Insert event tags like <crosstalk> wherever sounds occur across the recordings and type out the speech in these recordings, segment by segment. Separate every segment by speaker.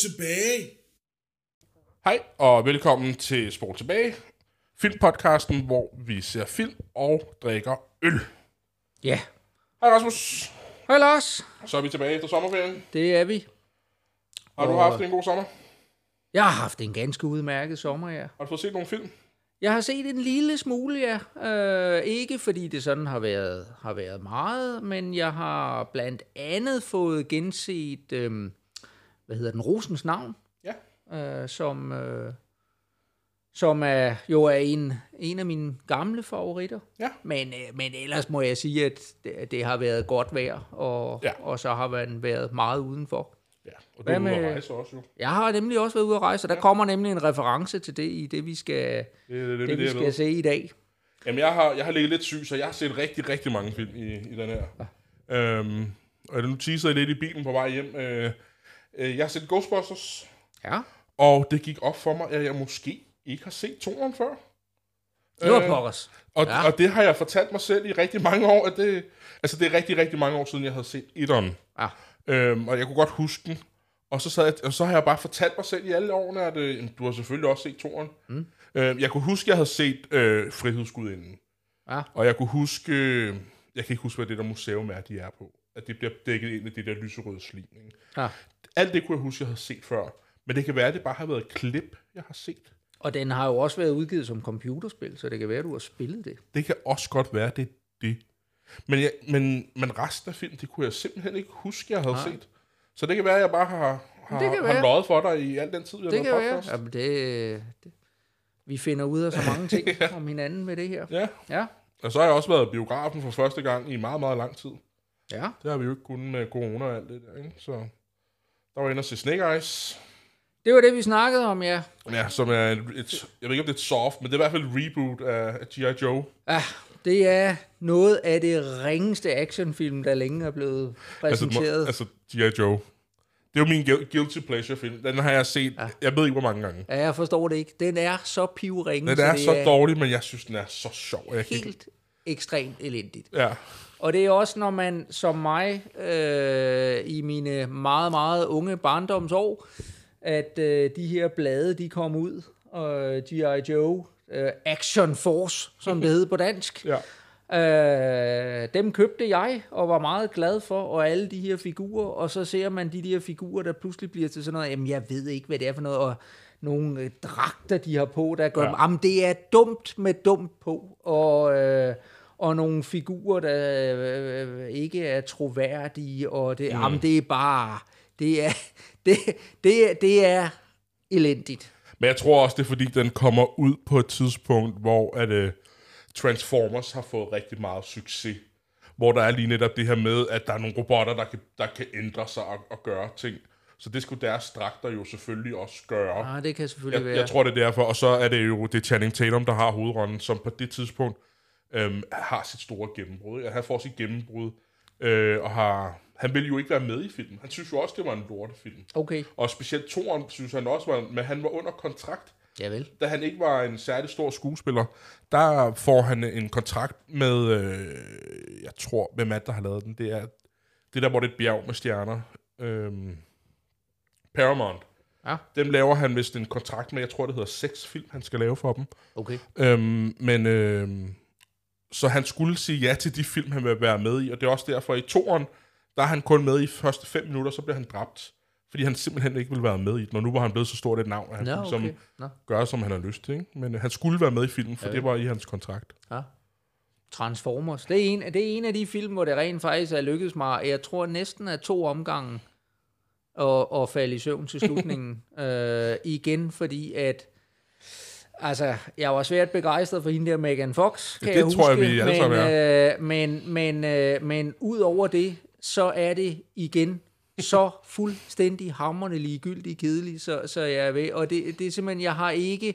Speaker 1: Tilbage.
Speaker 2: Hej og velkommen til Sport Tilbage, filmpodcasten, hvor vi ser film og drikker øl.
Speaker 3: Ja.
Speaker 2: Hej Rasmus,
Speaker 3: Hej Lars.
Speaker 2: så er vi tilbage efter sommerferien.
Speaker 3: Det er vi.
Speaker 2: Har du
Speaker 3: Og-
Speaker 2: haft en god sommer?
Speaker 3: Jeg har haft en ganske udmærket sommer, ja.
Speaker 2: Har du fået set nogle film?
Speaker 3: Jeg har set en lille smule, ja. Øh, ikke fordi det sådan har været, har været meget, men jeg har blandt andet fået genset, øh, hvad hedder den, Rosens navn,
Speaker 2: Ja.
Speaker 3: øh, som, øh, som er, jo er en, en af mine gamle favoritter.
Speaker 2: Ja.
Speaker 3: Men, øh, men ellers må jeg sige, at det, det har været godt vejr, og,
Speaker 2: Ja.
Speaker 3: og så har man været meget udenfor.
Speaker 2: Ja, og du er ude at rejse også jo.
Speaker 3: Jeg har nemlig også været ude at rejse, og der ja. kommer nemlig en reference til det i det, vi skal,
Speaker 2: Det det, det,
Speaker 3: det,
Speaker 2: det,
Speaker 3: vi
Speaker 2: jeg
Speaker 3: skal se i dag.
Speaker 2: Jamen, jeg har, jeg har ligget lidt syg, så jeg har set rigtig, rigtig mange film i, i den her. Ja. Øhm, og nu teaser jeg lidt i bilen på vej hjem. Øh, øh, jeg har set Ghostbusters,
Speaker 3: Ja,
Speaker 2: og det gik op for mig, at jeg måske ikke har set toren før.
Speaker 3: det var
Speaker 2: Øh,
Speaker 3: pokkers.
Speaker 2: Og,
Speaker 3: Ja.
Speaker 2: og det har jeg fortalt mig selv i rigtig mange år, at det, altså det er rigtig, rigtig mange år siden, jeg havde set etteren.
Speaker 3: Ja.
Speaker 2: Øhm, og jeg kunne godt huske den. Og så, sad jeg, og så har jeg bare fortalt mig selv i alle årene, at øh, du har selvfølgelig også set toren. Mm. Øhm, jeg kunne huske, at jeg havde set øh, Frihedsgudinden.
Speaker 3: Ja.
Speaker 2: Og jeg kunne huske, øh, jeg kan ikke huske, hvad det der museum er, de er på. At det bliver dækket ind i det der lyserøde slim. Ikke?
Speaker 3: Ja.
Speaker 2: Alt det kunne jeg huske, jeg havde set før. Men det kan være, at det bare har været et klip, jeg har set.
Speaker 3: Og den har jo også været udgivet som computerspil, så det kan være, at du har spillet det.
Speaker 2: Det kan også godt være, det er det. Men, jeg, men, men resten af filmen, det kunne jeg simpelthen ikke huske, jeg havde
Speaker 3: Nej.
Speaker 2: set. Så det kan være, at jeg bare har, har,
Speaker 3: Det kan
Speaker 2: har
Speaker 3: være.
Speaker 2: løjet for dig i al den tid, har
Speaker 3: Det
Speaker 2: lavet
Speaker 3: kan være.
Speaker 2: podcast.
Speaker 3: Jamen, det, det, vi finder ud af så mange ting <laughs> om hinanden med det her.
Speaker 2: Ja,
Speaker 3: Ja,
Speaker 2: og så har jeg også været biografen for første gang i meget, meget lang tid.
Speaker 3: ja.
Speaker 2: Det har vi jo ikke kunnet med corona og alt det der, ikke? Så der var inde og se Snake Eyes,
Speaker 3: Det var det, vi snakkede om, ja.
Speaker 2: ja, som er et, et, jeg ved ikke, om det er et soft, men det er i hvert fald et reboot af, G.I. Joe.
Speaker 3: Ja, det er noget af det ringeste actionfilm, der længe er blevet præsenteret.
Speaker 2: Altså, altså G.I. Joe. Det er jo min guil- guilty pleasure film. Den har jeg set, ja. jeg ved ikke, hvor mange gange.
Speaker 3: Ja, jeg forstår det ikke. Den er så pivringe,
Speaker 2: Den er
Speaker 3: det
Speaker 2: så dårlig, men jeg synes, den er så sjov. Jeg kan
Speaker 3: helt ekstremt elendigt.
Speaker 2: Ja.
Speaker 3: Og det er også, når man som mig øh, i mine meget, meget unge barndomsår, at øh, de her blade, de kom ud, og G.I. Joe, øh, Action Force, som det hed på dansk,
Speaker 2: ja.
Speaker 3: Øh, dem købte jeg og var meget glad for, og alle de her figurer, og så ser man de der figurer, der pludselig bliver til sådan noget, jamen jeg ved ikke, hvad det er for noget, og nogle øh, dragter, de har på, der gør,
Speaker 2: Ja.
Speaker 3: ja. jamen det er dumt med dumt på, og, øh, og nogle figurer, der øh, ikke er troværdige, og det, mm. jamen det er bare, det er, <laughs> det, det, er- det er elendigt.
Speaker 2: Men jeg tror også, det er fordi, den kommer ud på et tidspunkt, hvor at, uh, Transformers har fået rigtig meget succes. Hvor der er lige netop det her med, at der er nogle robotter, der kan, der kan ændre sig og, og gøre ting. Så det skulle deres dragter jo selvfølgelig også gøre.
Speaker 3: Ah, det kan selvfølgelig
Speaker 2: Jeg,
Speaker 3: være.
Speaker 2: jeg tror, det er derfor. Og så er det jo det Channing Tatum, der har hovedrollen, som på det tidspunkt øhm, har sit store gennembrud. Ja, Han får sit gennembrud, øh, og har, han vil jo ikke være med i filmen. Han synes jo også, det var en lortefilm.
Speaker 3: Okay,
Speaker 2: Og specielt toren synes han også var, men han var under kontrakt.
Speaker 3: ja vel.
Speaker 2: Da han ikke var en særlig stor skuespiller, der får han en kontrakt med, øh, jeg tror, hvem er det, der har lavet den? Det er det der, hvor det er et bjerg med stjerner. Øhm, Paramount.
Speaker 3: Ja.
Speaker 2: Dem laver han vist en kontrakt med, jeg tror, det hedder seks film, han skal lave for dem.
Speaker 3: Okay.
Speaker 2: Øhm, men øhm, så han skulle sige ja til de film, han vil være med i, og det er også derfor i toren, der er han kun med i første fem minutter, så bliver han dræbt. Fordi han simpelthen ikke vil være med i den, og nu var han blevet så stort et navn, at han kunne
Speaker 3: okay.
Speaker 2: ligesom
Speaker 3: Nå.
Speaker 2: gøre, som han har lyst til. Ikke? Men øh, han skulle være med i filmen, for
Speaker 3: Ja.
Speaker 2: det var i hans kontrakt.
Speaker 3: Ja. Transformers. Det er, en, det er en af de film, hvor det rent faktisk er lykkedes mig. Jeg tror næsten af to omgange at, at falde i søvn til slutningen. <laughs> øh, igen, fordi at Altså, jeg var svært begejstret for hende der Megan Fox, kan
Speaker 2: Det
Speaker 3: jeg huske.
Speaker 2: tror jeg, vi alle
Speaker 3: men,
Speaker 2: sammen
Speaker 3: øh, men, men, øh, men ud over det, så er det igen så fuldstændig hammerne ligegyldigt kedeligt, så, så jeg er ved. Og det, det er simpelthen, jeg har ikke...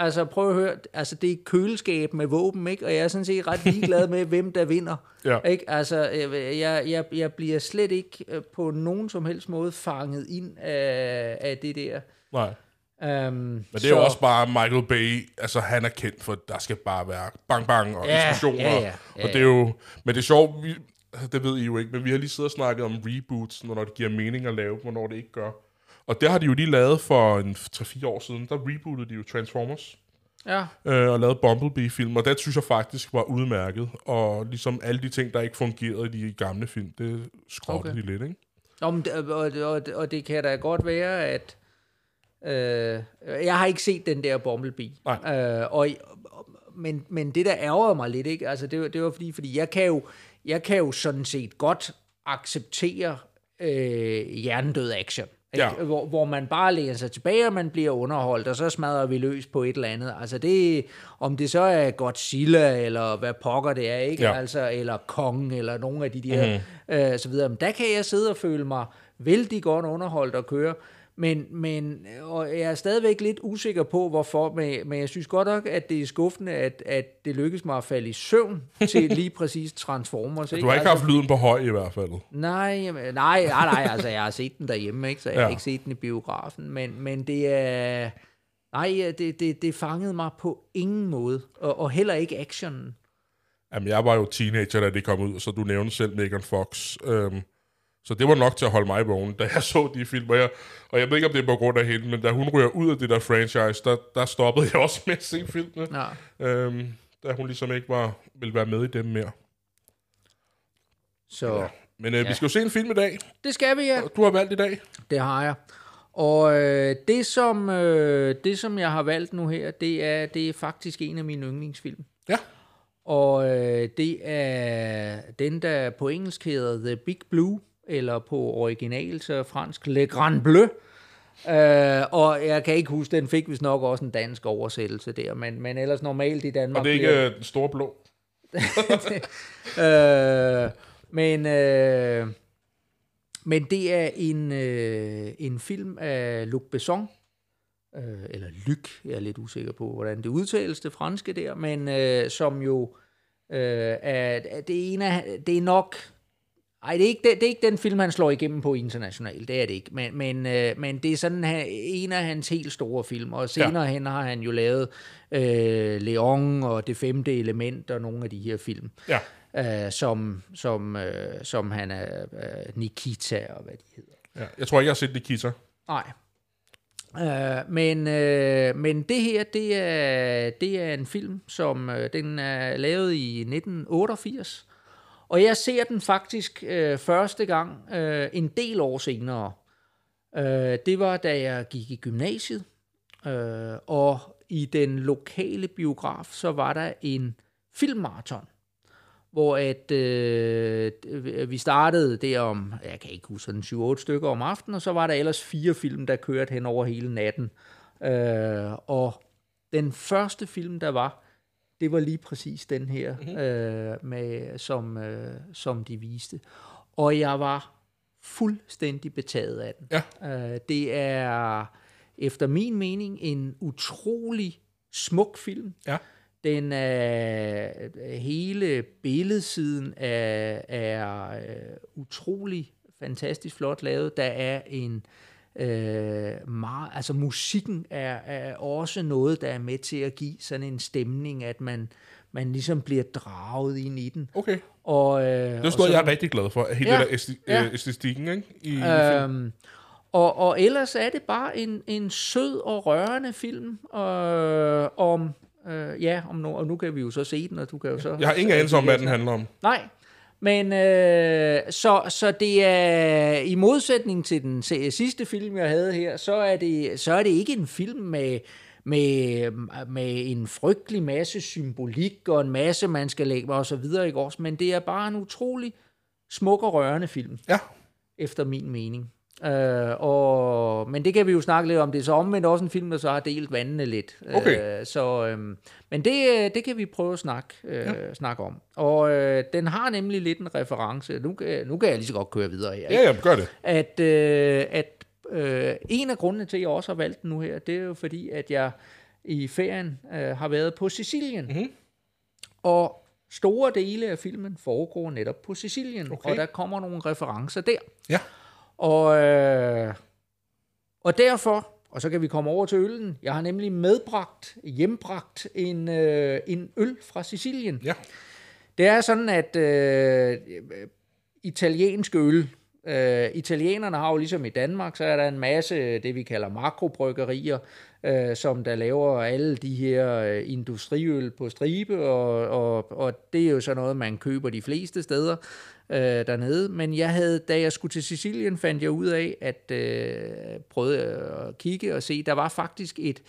Speaker 3: Altså, prøv at høre, altså, det er køleskab med våben, ikke? Og jeg er sådan set ret ligeglad med, hvem der vinder. <laughs>
Speaker 2: Ja.
Speaker 3: Ikke? Altså, jeg, jeg, jeg bliver slet ikke øh, på nogen som helst måde fanget ind af, af det der.
Speaker 2: Nej.
Speaker 3: Um,
Speaker 2: Men det er jo også bare Michael Bay, altså han er kendt for, at der skal bare være bang bang og
Speaker 3: Ja,
Speaker 2: eksplosioner.
Speaker 3: ja, ja, ja,
Speaker 2: og det er jo, men det er sjovt, vi, det ved I jo ikke, men vi har lige siddet og snakket om reboots, når det giver mening at lave, hvornår det ikke gør. Og det har de jo lige lavet for en 3-4 år siden. Der rebootede de jo Transformers
Speaker 3: Ja,
Speaker 2: øh, og lavede Bumblebee-film, og det synes jeg faktisk var udmærket. Og ligesom alle de ting, der ikke fungerede i de gamle film, det skrottede
Speaker 3: Okay.
Speaker 2: de lidt, ikke?
Speaker 3: Nå, men, det- og, og, og det kan da godt være, at... Øh, jeg har ikke set den der Bumblebee.
Speaker 2: Nej.
Speaker 3: Øh, og, men, men det, der ærger mig lidt, ikke? Altså, det, var- det var fordi, fordi jeg kan jo, jeg kan jo sådan set godt acceptere øh, hjernedød action. Ikke?
Speaker 2: Ja.
Speaker 3: Hvor, hvor man bare læner sig tilbage, og man bliver underholdt, og så smadrer vi løs på et eller andet. Altså det, om det så er Godzilla, eller hvad pokker det er, ikke?
Speaker 2: Ja.
Speaker 3: Altså, eller Kong, eller nogle af de der, mm. øh, så videre. Men der kan jeg sidde og føle mig vældig godt underholdt og køre. Men, men og jeg er stadigvæk lidt usikker på, hvorfor, men, men jeg synes godt nok, at det er skuffende, at, at det lykkes mig at falde i søvn til <laughs> lige præcis Transformers. Ikke?
Speaker 2: Du har ikke
Speaker 3: altså,
Speaker 2: haft lyden på høj i hvert fald.
Speaker 3: Nej, jamen, nej, nej, nej, altså jeg har set den derhjemme, ikke? så jeg ja. har ikke set den i biografen, men, men det er, nej, det, det, det fangede mig på ingen måde, og, og heller ikke actionen.
Speaker 2: Jamen, jeg var jo teenager, da det kom ud, så du nævnte selv Megan Fox. Øhm, så det var nok til at holde mig vågen, da jeg <laughs> så de film. Og jeg, og jeg ved ikke, om det er på grund af hende, men da hun ryger ud af det der franchise, der, der stoppede jeg også med at se filmene.
Speaker 3: Ja.
Speaker 2: Øhm, da hun ligesom ikke var, ville være med i dem mere.
Speaker 3: Så ja.
Speaker 2: Men øh, ja. vi skal jo se en film i dag.
Speaker 3: det skal vi, ja.
Speaker 2: Du har valgt i dag.
Speaker 3: Det har jeg. Og øh, det, som, øh, det, som jeg har valgt nu her, det er, det er faktisk en af mine yndlingsfilm.
Speaker 2: Ja.
Speaker 3: Og øh, det er den, der på engelsk hedder The Big Blue, eller på original, så fransk Le Grand Bleu. Øh, og jeg kan ikke huske, den fik vist nok også en dansk oversættelse der, men, men ellers normalt i Danmark...
Speaker 2: Og det er
Speaker 3: bliver-
Speaker 2: ikke øh, den store blå. <laughs>
Speaker 3: øh, men, øh, men det er en, øh, en film af Luc Besson, øh, eller Luc, jeg er lidt usikker på, hvordan det udtales, det franske der, men øh, som jo øh, er, er det, ene af, det er nok, ej, det er, ikke, det, det er ikke den film, han slår igennem på internationalt, det er det ikke, men, men, øh, men det er sådan her, en af hans helt store film, og senere ja. hen har han jo lavet øh, Leon og Det femte element og nogle af de her film
Speaker 2: Ja.
Speaker 3: øh, som, som, øh, som han er øh, Nikita og hvad de hedder.
Speaker 2: ja. Jeg tror ikke, jeg har set Nikita.
Speaker 3: Nej. Øh, men, øh, men det her, det er, det er en film, som øh, den er lavet i 1988. Og jeg ser den faktisk øh, første gang øh, en del år senere. Øh, det var, da jeg gik i gymnasiet. Øh, og i den lokale biograf, så var der en filmmarathon hvor at øh, vi startede der om, jeg kan ikke huske, sådan 7-8 stykker om aftenen, og så var der ellers fire film, der kørte hen over hele natten. Øh, og den første film, der var, det var lige præcis den her, mm-hmm. øh, med, som, øh, som de viste. Og jeg var fuldstændig betaget af den.
Speaker 2: Ja.
Speaker 3: Øh, det er efter min mening en utrolig smuk film.
Speaker 2: Ja.
Speaker 3: Den er, hele billedsiden er, er øh, utrolig fantastisk flot lavet. Der er en øh, meget, altså musikken er, er også noget, der er med til at give sådan en stemning, at man, man ligesom bliver draget ind i den.
Speaker 2: Okay.
Speaker 3: Og, øh,
Speaker 2: Det er sådan noget, jeg er rigtig glad for. Hele
Speaker 3: Ja.
Speaker 2: der
Speaker 3: Ja.
Speaker 2: æstetikken, ikke? I, øh,
Speaker 3: Øhm, og, og ellers er det bare en, en sød og rørende film øh, om, øh, ja, om no, og nu kan vi jo så se den, og du kan jo så...
Speaker 2: jeg har ingen anelse om, hvad den handler om.
Speaker 3: Nej, men øh, så, så det er i modsætning til den sidste film, jeg havde her, så er det, så er det ikke en film med, med, med en frygtelig masse symbolik og en masse, man skal lægge og så videre, ikke også? Men det er bare en utrolig smuk og rørende film
Speaker 2: Ja.
Speaker 3: efter min mening. Øh, og, men det kan vi jo snakke lidt om. Det er så omvendt også en film, der så har delt vandene lidt.
Speaker 2: Okay.
Speaker 3: Øh, så, øhm, men det, øh, det kan vi prøve at snakke, øh, ja. snakke om. Og øh, den har nemlig lidt en reference. Nu kan, nu kan jeg lige så godt køre videre her. ikke?
Speaker 2: Ja, ja, gør det.
Speaker 3: At, øh, at øh, en af grundene til, at jeg også har valgt den nu her, det er jo fordi, at jeg i ferien øh, har været på Sicilien.
Speaker 2: Mhm.
Speaker 3: Og store dele af filmen foregår netop på Sicilien.
Speaker 2: Okay.
Speaker 3: Og der kommer nogle referencer der.
Speaker 2: Ja.
Speaker 3: Og, øh, og derfor, og så kan vi komme over til øllen, jeg har nemlig medbragt, hjembragt en, øh, en øl fra Sicilien.
Speaker 2: Ja.
Speaker 3: Det er sådan, at øh, italiensk øl, Øh, italienerne har jo ligesom i Danmark, så er der en masse det, vi kalder makrobryggerier, øh, som der laver alle de her øh, industriøl på stribe, og, og, og det er jo så noget, man køber de fleste steder øh, dernede. Men jeg havde, da jeg skulle til Sicilien, fandt jeg ud af, at øh, prøvede at kigge og se, der var faktisk et,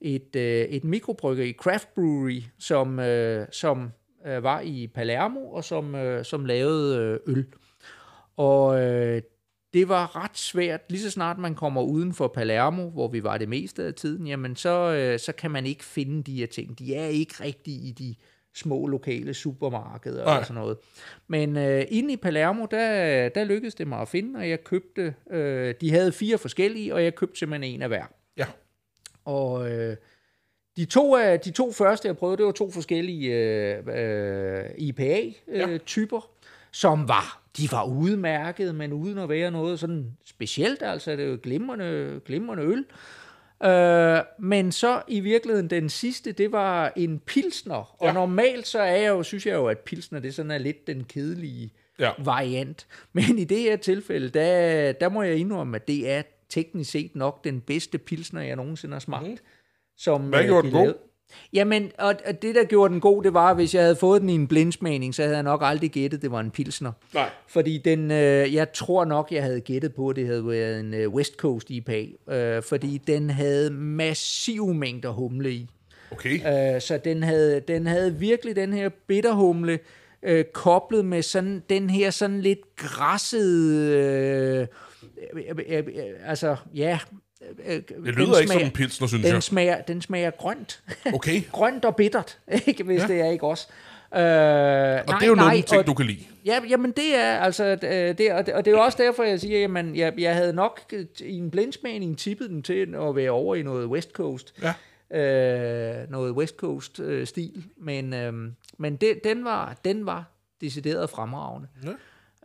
Speaker 3: et, øh, et mikrobryggeri, craft brewery, som, øh, som øh, var i Palermo, og som, øh, som lavede øh, øl. Og øh, det var ret svært, lige så snart man kommer uden for Palermo, hvor vi var det meste af tiden, jamen så, øh, så kan man ikke finde de her ting. De er ikke rigtige i de små lokale supermarkeder
Speaker 2: Nej.
Speaker 3: og sådan noget. Men øh, inde i Palermo, der, der lykkedes det mig at finde, og jeg købte, øh, de havde fire forskellige, og jeg købte simpelthen en af hver.
Speaker 2: Ja.
Speaker 3: Og øh, de, to, af, de to første, jeg prøvede, det var to forskellige øh, øh, IPA-typer, øh, som var, de var udmærket, men uden at være noget sådan specielt, altså det er jo glimrende, glimrende øl. Øh, men så i virkeligheden den sidste, det var en pilsner, og
Speaker 2: Ja.
Speaker 3: normalt så er jeg jo, synes jeg jo, at pilsner, det sådan er lidt den kedelige
Speaker 2: Ja.
Speaker 3: variant. Men i det her tilfælde, der, der må jeg indrømme, at det er teknisk set nok den bedste pilsner, jeg nogensinde har smagt. Mm. Som,
Speaker 2: Hvad
Speaker 3: øh,
Speaker 2: gjorde
Speaker 3: de
Speaker 2: den god?
Speaker 3: Jamen, og, og det, der gjorde den god, det var, at hvis jeg havde fået den i en blindsmagning, så havde jeg nok aldrig gættet, det var en pilsner.
Speaker 2: Nej.
Speaker 3: Fordi den, øh, jeg tror nok, jeg havde gættet på, at det havde været en øh, West Coast IPA. Øh, fordi den havde massive mængder humle i.
Speaker 2: Okay.
Speaker 3: Øh, så den havde, den havde virkelig den her bitterhumle øh, koblet med sådan den her sådan lidt græssede... Øh, øh, øh, øh, altså, ja... Øh,
Speaker 2: Det lyder ikke som en pilsner, synes
Speaker 3: den
Speaker 2: jeg.
Speaker 3: smager, den smager grønt.
Speaker 2: Okay. <laughs>
Speaker 3: grønt og bittert, <laughs> ikke, hvis
Speaker 2: Ja.
Speaker 3: det er ikke også. Øh,
Speaker 2: Og det er jo nogle ting, du kan lide.
Speaker 3: Ja, jamen det er altså, øh, det, og, det, og det er jo også derfor, jeg siger, jamen, jeg, jeg havde nok øh, i en blindsmagning tippet den til at være over i noget West Coast.
Speaker 2: Ja.
Speaker 3: Øh, noget West Coast øh, stil, men, øh, men det, den, var, den var decideret fremragende.
Speaker 2: Ja.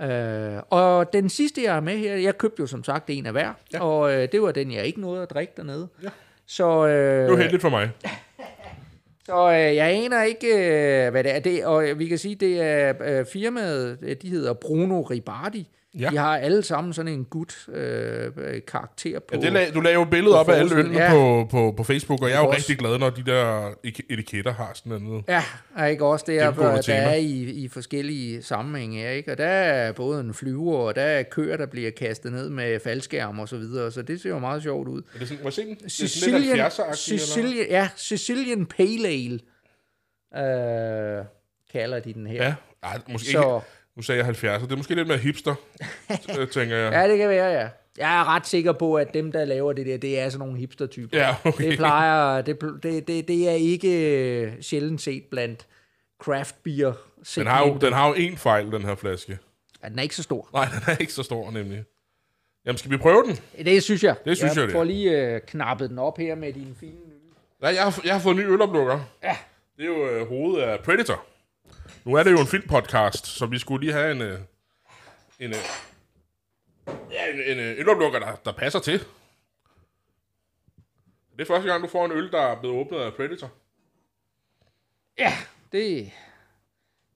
Speaker 3: Øh, og den sidste, jeg har med her, jeg købte jo som sagt en af hver,
Speaker 2: Ja.
Speaker 3: og øh, det var den, jeg ikke nåede at drikke dernede.
Speaker 2: Ja.
Speaker 3: Så, øh,
Speaker 2: Det var heldigt for mig. <laughs>
Speaker 3: så øh, jeg aner ikke, øh, hvad det er. Det, og vi kan sige, det er øh, firmaet, de hedder Bruno Ribardi.
Speaker 2: Ja.
Speaker 3: De har alle sammen sådan en gut øh, karakter på.
Speaker 2: Ja, det lag, du lagde jo billeder op af alle ølene
Speaker 3: ja.
Speaker 2: på, på, på Facebook, og jeg er jo
Speaker 3: Også.
Speaker 2: rigtig glad, når de der etiketter har sådan noget.
Speaker 3: Ja, er ikke også det, er, der
Speaker 2: tema.
Speaker 3: er i, i forskellige sammenhænge, ikke? Og der er både en flyver, og der er køer, der bliver kastet ned med faldskærm og så videre, så det ser jo meget sjovt ud.
Speaker 2: Er det sådan, må jeg se den? Det er sådan
Speaker 3: Sicilian,
Speaker 2: lidt 70'er-agtigt, eller?
Speaker 3: Sicilian, ja, Sicilian Pale Ale, øh, kalder de den her.
Speaker 2: Ja, Ej, måske
Speaker 3: Så-
Speaker 2: ikke. Nu sagde jeg 70'er. Det er måske lidt mere hipster, <laughs> øh, tænker jeg.
Speaker 3: Ja, det kan være, ja. Jeg er ret sikker på, at dem, der laver det der, det er sådan nogle hipster-typer.
Speaker 2: Ja, okay.
Speaker 3: Det plejer, det, det, det, det er ikke øh, sjældent set blandt craft beer
Speaker 2: Den har, jo, den har jo en fejl, den her flaske.
Speaker 3: Ja, den er ikke så stor.
Speaker 2: Nej, den er ikke så stor, nemlig. Jamen, skal vi prøve den?
Speaker 3: Det synes jeg.
Speaker 2: Det synes jeg,
Speaker 3: jeg
Speaker 2: det
Speaker 3: får lige øh, knappet den op her med din fine.
Speaker 2: Nej, jeg har, jeg har fået en ny øloplukker.
Speaker 3: Ja.
Speaker 2: Det er jo øh, hovedet af Predator. Nu er det jo en filmpodcast, så vi skulle lige have en, øh, en, øh, ja, en, en øh, øloplukker, der, der passer til. Det er første gang, du får en øl, der er blevet åbnet af Predator.
Speaker 3: Ja, det,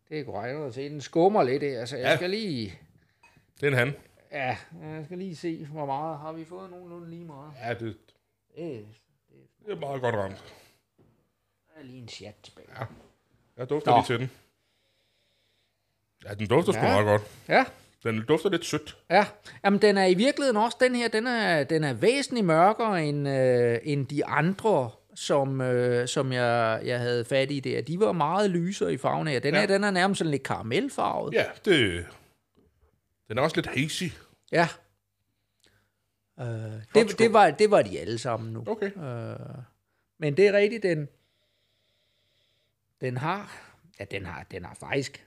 Speaker 3: det er korrekt at se. Den skummer lidt, altså jeg
Speaker 2: Ja.
Speaker 3: skal lige...
Speaker 2: Det er en han.
Speaker 3: Ja, jeg skal lige se, hvor meget har vi fået nogenlunde lige meget.
Speaker 2: Ja, det,
Speaker 3: Det
Speaker 2: det er meget godt ramt.
Speaker 3: er lige en chat tilbage.
Speaker 2: Jeg dufter
Speaker 3: Nå.
Speaker 2: lige til den. Ja, den dufter sgu
Speaker 3: Ja.
Speaker 2: meget godt.
Speaker 3: Ja,
Speaker 2: Den dufter lidt sødt.
Speaker 3: Ja, jamen den er i virkeligheden også, den her, den er, den er væsentligt mørkere end, øh, end de andre, som, øh, som jeg, jeg havde fat i der. De var meget lysere i farven her. Den
Speaker 2: Ja.
Speaker 3: her, den er nærmest sådan lidt karamelfarvet.
Speaker 2: Ja, det... Den er også lidt hazy.
Speaker 3: Ja. Øh, det, det, var, det var de alle sammen nu.
Speaker 2: Okay.
Speaker 3: Øh, men det er rigtigt, den, den har, ja, den har, den har faktisk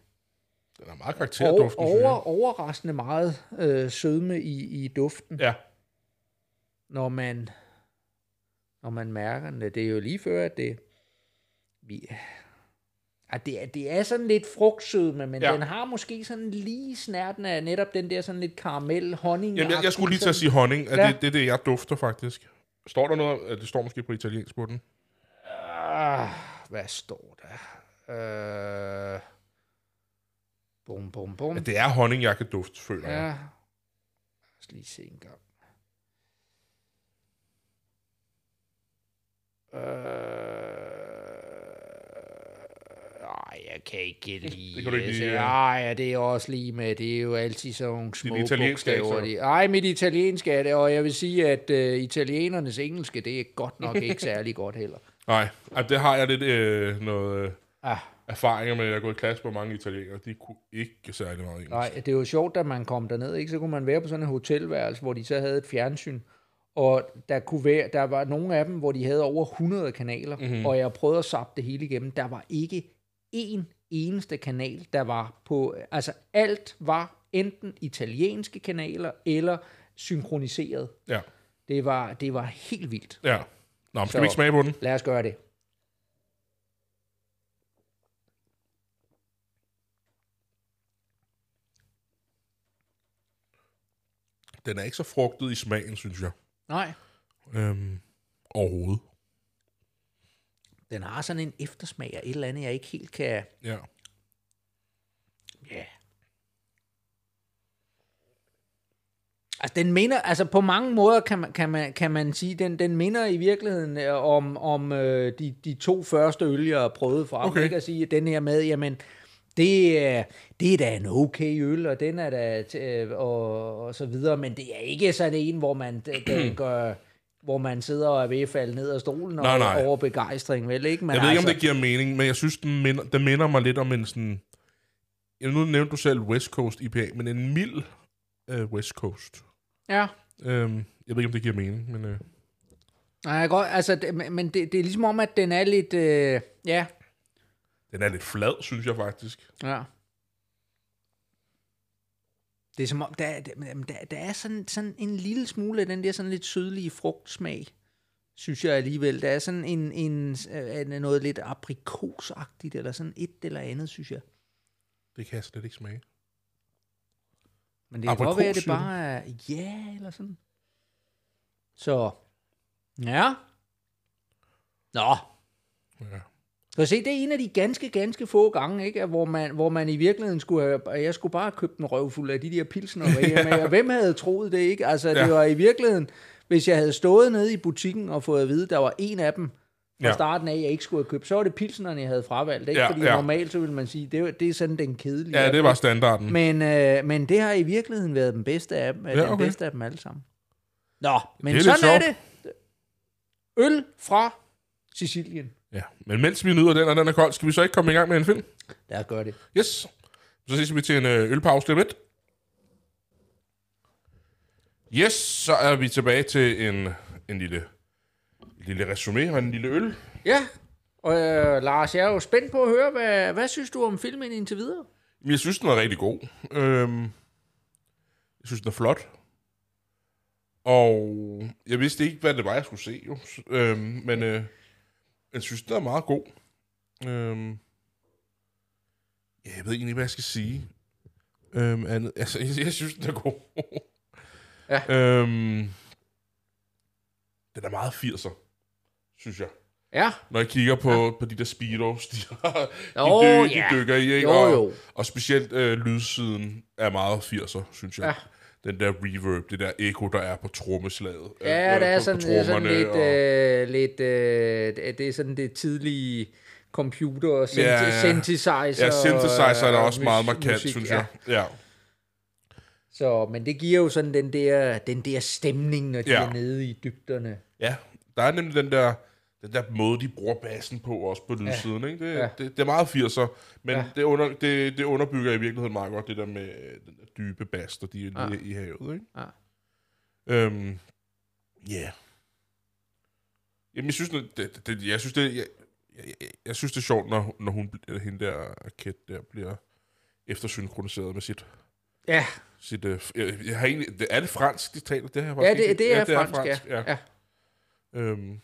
Speaker 2: Den er meget
Speaker 3: over,
Speaker 2: karakterduften, synes
Speaker 3: over,
Speaker 2: jeg.
Speaker 3: overraskende meget øh, sødme i, i duften.
Speaker 2: Ja.
Speaker 3: når man når man mærker den. Det er jo lige før, at det vi, at det, er, det er sådan lidt frugtsødme, men
Speaker 2: Ja.
Speaker 3: den har måske sådan lige snærten af netop den der sådan lidt karamel, honning.
Speaker 2: Jamen, jeg, jeg skulle lige til at sige honning.
Speaker 3: Ja.
Speaker 2: det, det er det, jeg dufter faktisk. Står der noget? Det står måske på italiensk på den.
Speaker 3: Ah, hvad står der? Øh, bum, bum, bum.
Speaker 2: Ja, det er honning, jeg kan dufte, føler jeg.
Speaker 3: Ja. os lige se en gang. Øh, ej, jeg kan ikke lide
Speaker 2: Det kan du ikke
Speaker 3: det.
Speaker 2: ja.
Speaker 3: Ej, det er også lige med. Det er jo altid sådan nogle små bogstaver.
Speaker 2: ikke,
Speaker 3: de- Ej, mit italienske er det, og jeg vil sige, at uh, italienernes engelske, det er godt nok ikke <laughs> særlig godt heller.
Speaker 2: Nej, ej, det har jeg lidt øh, noget øh,
Speaker 3: Ah,
Speaker 2: erfaringer med. Jeg har gået i klasse med mange italienere. De kunne ikke særlig meget engelsk.
Speaker 3: nej, det er jo sjovt, da man kom derned, ikke? så kunne man være på sådan et hotelværelse, hvor de så havde et fjernsyn, og der, kunne være, der var nogle af dem, hvor de havde over 100 kanaler, mm-hmm. og jeg prøvede at sappe det hele igennem. Der var ikke én eneste kanal, der var på... Altså, alt var enten italienske kanaler eller synkroniseret.
Speaker 2: Ja,
Speaker 3: Det var, det var helt vildt.
Speaker 2: ja. Nå, men skal
Speaker 3: Så-
Speaker 2: vi ikke smage på den?
Speaker 3: Lad os gøre det.
Speaker 2: Den er ikke så frugtet i smagen, synes jeg.
Speaker 3: Nej,
Speaker 2: Øhm, overhovedet.
Speaker 3: den har sådan en eftersmag af et eller andet, jeg ikke helt kan...
Speaker 2: Ja.
Speaker 3: Ja. Altså, den minder, altså på mange måder kan man, kan man, kan man sige, den, den minder i virkeligheden øh, om, om øh, de, de to første øl, jeg prøvet fra.
Speaker 2: Okay.
Speaker 3: Ikke at sige, at den her med, jamen, det er, det er da en okay øl, og den er da, t- øh, og, og så videre, men det er ikke sådan en, hvor man, d- d- <clears throat> gør, hvor man sidder og er ved at falde ned af stolen
Speaker 2: Nej,
Speaker 3: og,
Speaker 2: nej.
Speaker 3: over begejstring, vel ikke? Men
Speaker 2: Jeg ved ikke, om
Speaker 3: altså,
Speaker 2: det giver mening, men jeg synes, den minder, den minder mig lidt om en sådan... Ja, nu nævnte du selv West Coast IPA, men en mild øh, West Coast.
Speaker 3: Ja,
Speaker 2: Øhm, jeg ved ikke, om det giver mening, men... Øh,
Speaker 3: Nej, jeg godt, altså, det, men- men det, det er ligesom om, at den er lidt, øh, ja,
Speaker 2: den er lidt flad, synes jeg faktisk.
Speaker 3: ja. Det er som om, der, er- der, der, der er sådan, sådan en lille smule af den der sådan lidt sødlige frugtsmag, synes jeg alligevel. Der er sådan en, en øh, noget lidt aprikosagtigt, eller sådan et eller andet, synes jeg.
Speaker 2: Det kan jeg slet ikke smage.
Speaker 3: Men det kan godt være, at det bare er, ja, eller sådan. Så, ja. Nå,
Speaker 2: Ja.
Speaker 3: Så se, det er en af de ganske, ganske få gange, ikke? Hvor, man, hvor man i virkeligheden skulle have, jeg skulle bare have købt en røvfuld af de der pilsner. <laughs> med, og hvem havde troet det, ikke? Altså, det
Speaker 2: Ja.
Speaker 3: var i virkeligheden, hvis jeg havde stået nede i butikken og fået at vide, der var en af dem fra
Speaker 2: Ja.
Speaker 3: starten af, jeg ikke skulle have købt, så var det pilsnerne, jeg havde fravalgt, ikke?
Speaker 2: Ja,
Speaker 3: Fordi
Speaker 2: ja.
Speaker 3: normalt, så ville man sige, det, det er sådan den kedelige.
Speaker 2: ja, det var standarden.
Speaker 3: Men, øh, men det har i virkeligheden været den bedste af dem, ja, den
Speaker 2: okay.
Speaker 3: bedste af dem alle sammen. Nå, men
Speaker 2: Det er
Speaker 3: sådan er det. Øl fra Sicilien.
Speaker 2: Ja. Men mens vi nyder den, og den er kold, skal vi så ikke komme i gang med en film?
Speaker 3: Lad os gøre det.
Speaker 2: Yes. Så ses vi til en øh, ølpause lidt. Yes, så er vi tilbage til en, en lille, en lille resume og en lille øl.
Speaker 3: Ja, og øh, Lars, jeg er jo spændt på at høre, hvad, hvad synes du om filmen indtil videre?
Speaker 2: Jeg synes, den er rigtig god. Øhm, jeg synes, den er flot. Og jeg vidste ikke, hvad det var, jeg skulle se. Jo. Øhm, men øh, jeg synes, den er meget god. Øhm, ja, jeg ved egentlig ikke, hvad jeg skal sige. Øhm, andet, altså, jeg, jeg synes, den er god.
Speaker 3: Ja.
Speaker 2: Øhm, den er meget 80'er, synes jeg.
Speaker 3: Ja,
Speaker 2: Når jeg kigger på, ja. på de der speedos, de, de,
Speaker 3: Jo,
Speaker 2: dy,
Speaker 3: ja.
Speaker 2: de dykker i, ikke?
Speaker 3: Jo,
Speaker 2: og,
Speaker 3: jo.
Speaker 2: og specielt øh, lydsiden er meget 80'er, synes jeg.
Speaker 3: Ja.
Speaker 2: Den der reverb, det der ekko, der er på trommeslaget.
Speaker 3: ja
Speaker 2: øh,
Speaker 3: der er
Speaker 2: på-
Speaker 3: sådan,
Speaker 2: på
Speaker 3: det er sådan lidt,
Speaker 2: og-
Speaker 3: øh, lidt øh, det- er sådan det tidlige computer og synth-
Speaker 2: Ja, ja.
Speaker 3: synthesizer.
Speaker 2: Ja, synthesizer er da
Speaker 3: og
Speaker 2: også meget
Speaker 3: mus-
Speaker 2: markant,
Speaker 3: musik,
Speaker 2: synes
Speaker 3: ja.
Speaker 2: jeg. Ja.
Speaker 3: Så, men det giver jo sådan den der, den der stemning, når de
Speaker 2: Ja.
Speaker 3: er nede i dybderne.
Speaker 2: ja, der er nemlig den der, den der måde, de bruger bassen på, også på lydsiden. Ikke? Det,
Speaker 3: Ja.
Speaker 2: det, det, er meget 80'er, men
Speaker 3: Ja.
Speaker 2: det, under, det, det underbygger i virkeligheden meget godt det der med øh, den der dybe bas, der de er
Speaker 3: Ja.
Speaker 2: ja. i havet. Ikke?
Speaker 3: Ja.
Speaker 2: Øhm, ja. Yeah. Jamen, jeg synes, det, det, det, jeg synes, det, jeg, jeg, jeg, jeg synes, det er sjovt, når, når hun, eller hende der, Ket, der bliver eftersynkroniseret med sit...
Speaker 3: Ja,
Speaker 2: sit øh, jeg, jeg har egentlig, det, er det fransk, de taler? Det, jeg
Speaker 3: ja
Speaker 2: faktisk
Speaker 3: det,
Speaker 2: ikke-
Speaker 3: det, er, fransk, ja.
Speaker 2: ja.
Speaker 3: ja.
Speaker 2: Øhm,